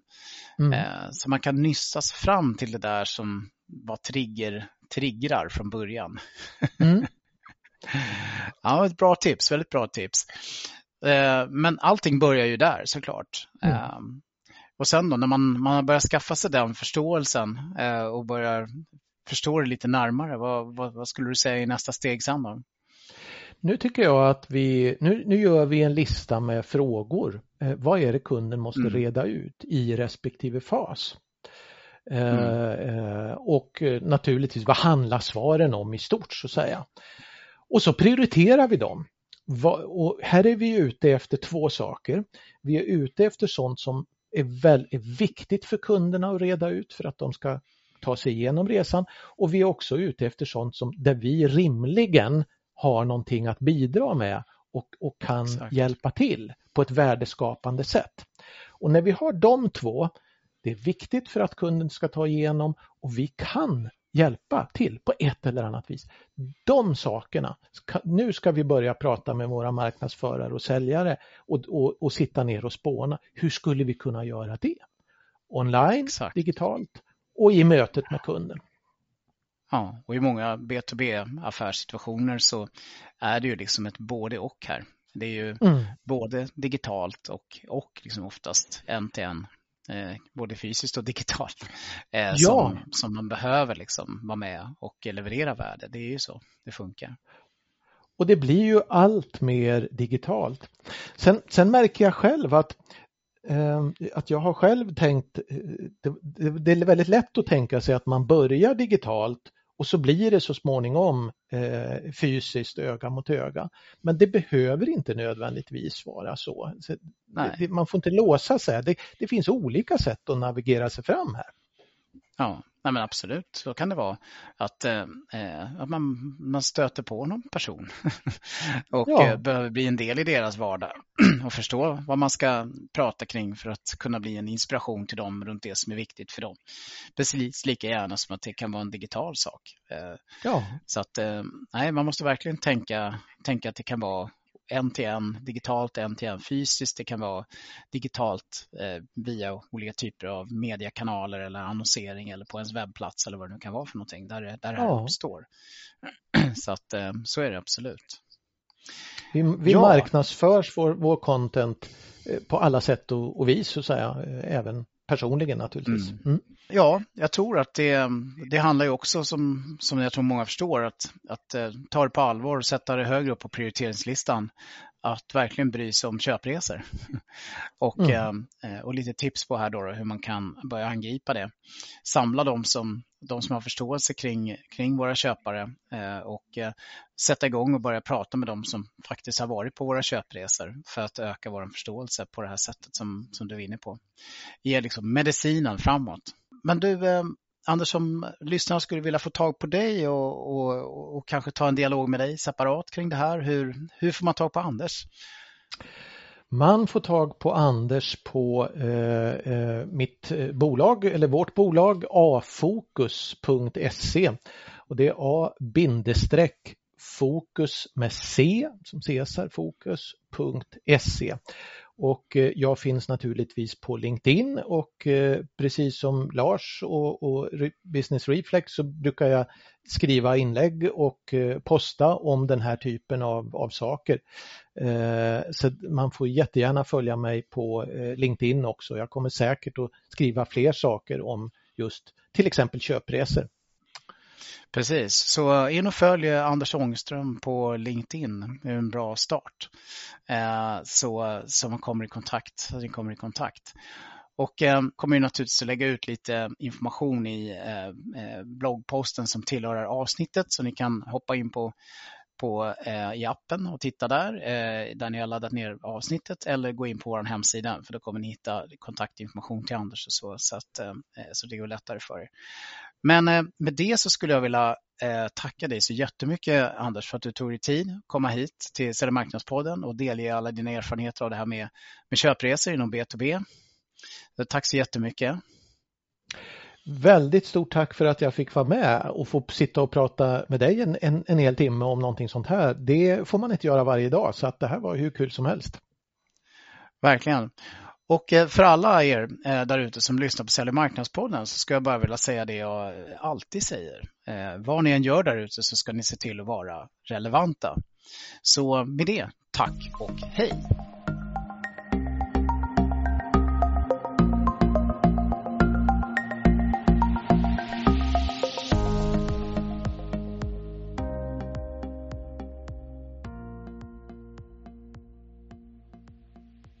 Mm. Eh, så man kan nyssas fram till det där som var trigger, triggrar från början. Mm. ja, ett bra tips, väldigt bra tips. Eh, men allting börjar ju där såklart. Mm. Ehm, och sen då när man, man börjar skaffa sig den förståelsen eh, och börjar förstå det lite närmare, vad, vad, vad skulle du säga i nästa steg sen då? Nu tycker jag att vi, nu, nu gör vi en lista med frågor. Eh, vad är det kunden måste mm. reda ut i respektive fas? Mm. Och naturligtvis vad handlar svaren om i stort så att säga. Och så prioriterar vi dem. Och här är vi ute efter två saker. Vi är ute efter sånt som är, väl, är viktigt för kunderna att reda ut för att de ska ta sig igenom resan och vi är också ute efter sånt som där vi rimligen har någonting att bidra med och, och kan Exakt. hjälpa till på ett värdeskapande sätt. Och när vi har de två, det är viktigt för att kunden ska ta igenom och vi kan hjälpa till på ett eller annat vis. De sakerna, nu ska vi börja prata med våra marknadsförare och säljare och, och, och sitta ner och spåna. Hur skulle vi kunna göra det? Online, Exakt. digitalt och i mötet med kunden. Ja, och i många B2B affärssituationer så är det ju liksom ett både och här. Det är ju mm. både digitalt och, och liksom oftast en till en, både fysiskt och digitalt, eh, ja. som, som man behöver liksom vara med och leverera värde. Det är ju så det funkar. Och det blir ju allt mer digitalt. Sen, sen märker jag själv att eh, att jag har själv tänkt, eh, det, är väldigt lätt att tänka sig att man börjar digitalt och så blir det så småningom eh, fysiskt öga mot öga. Men det behöver inte nödvändigtvis vara så. så det, man får inte låsa sig. Det, det finns olika sätt att navigera sig fram här. Ja, nej men absolut, så kan det vara. Att, eh, eh att man, man stöter på någon person och ja. eh, behöver bli en del i deras vardag och förstå vad man ska prata kring för att kunna bli en inspiration till dem runt det som är viktigt för dem. Precis lika gärna som att det kan vara en digital sak. Eh, ja. Så att, eh, nej, man måste verkligen tänka, tänka att det kan vara en till en digitalt, en till en fysiskt. Det kan vara digitalt eh, via olika typer av mediekanaler eller annonsering eller på ens webbplats eller vad det nu kan vara för någonting där, där det här ja. uppstår. Så att eh, så är det absolut. Vi, vi ja. marknadsförs vår, vår content eh, på alla sätt och, och vis så att säga, eh, även personligen naturligtvis. Mm. Mm. Ja, jag tror att det, det handlar ju också som, som jag tror många förstår att, att eh, ta det på allvar och sätta det högre upp på prioriteringslistan. Att verkligen bry sig om köpresor. och, mm. eh, och lite tips på här då, hur man kan börja angripa det. Samla de som, de som har förståelse kring, kring våra köpare eh, och eh, sätta igång och börja prata med dem som faktiskt har varit på våra köpresor för att öka vår förståelse på det här sättet som, som du är inne på. Ge liksom medicinen framåt. Men du, eh, Anders, om lyssnarna skulle vilja få tag på dig och, och, och, kanske ta en dialog med dig separat kring det här, hur, hur får man tag på Anders? Man får tag på Anders på eh, eh mitt eh, bolag eller vårt bolag afokus.se och det är a fokus med c som Cesar fokus.se och eh, jag finns naturligtvis på LinkedIn och eh, precis som Lars och, och Business Reflex så brukar jag skriva inlägg och eh, posta om den här typen av, av saker. Så man får jättegärna följa mig på LinkedIn också. Jag kommer säkert att skriva fler saker om just till exempel köpresor. Precis, så in och följ eh, Anders Ångström på LinkedIn. Det är en bra start. Eh, så, så man kommer i kontakt. Så ni kommer i kontakt. Och eh, kommer naturligtvis att lägga ut lite information i eh, eh, bloggposten som tillhör avsnittet så ni kan hoppa in på på, eh, i appen och titta där, eh, där ni har laddat ner avsnittet eller gå in på vår hemsida för då kommer ni hitta kontaktinformation till Anders och så, så, att, eh, så det går lättare för er. Men eh, med det så skulle jag vilja eh, tacka dig så jättemycket Anders för att du tog dig tid att komma hit till Sälj marknadspodden och delge alla dina erfarenheter av det här med, med köpresor inom B2B. Så tack så jättemycket. Väldigt stort tack för att jag fick vara med och få sitta och prata med dig en, en, en hel timme om någonting sånt här. Det får man inte göra varje dag så att det här var hur kul som helst. Verkligen. Och eh, för alla er eh, där ute som lyssnar på Sälj marknadspodden så ska jag bara vilja säga det jag alltid säger. Eh, vad ni än gör där ute så ska ni se till att vara relevanta. Så med det, tack och hej!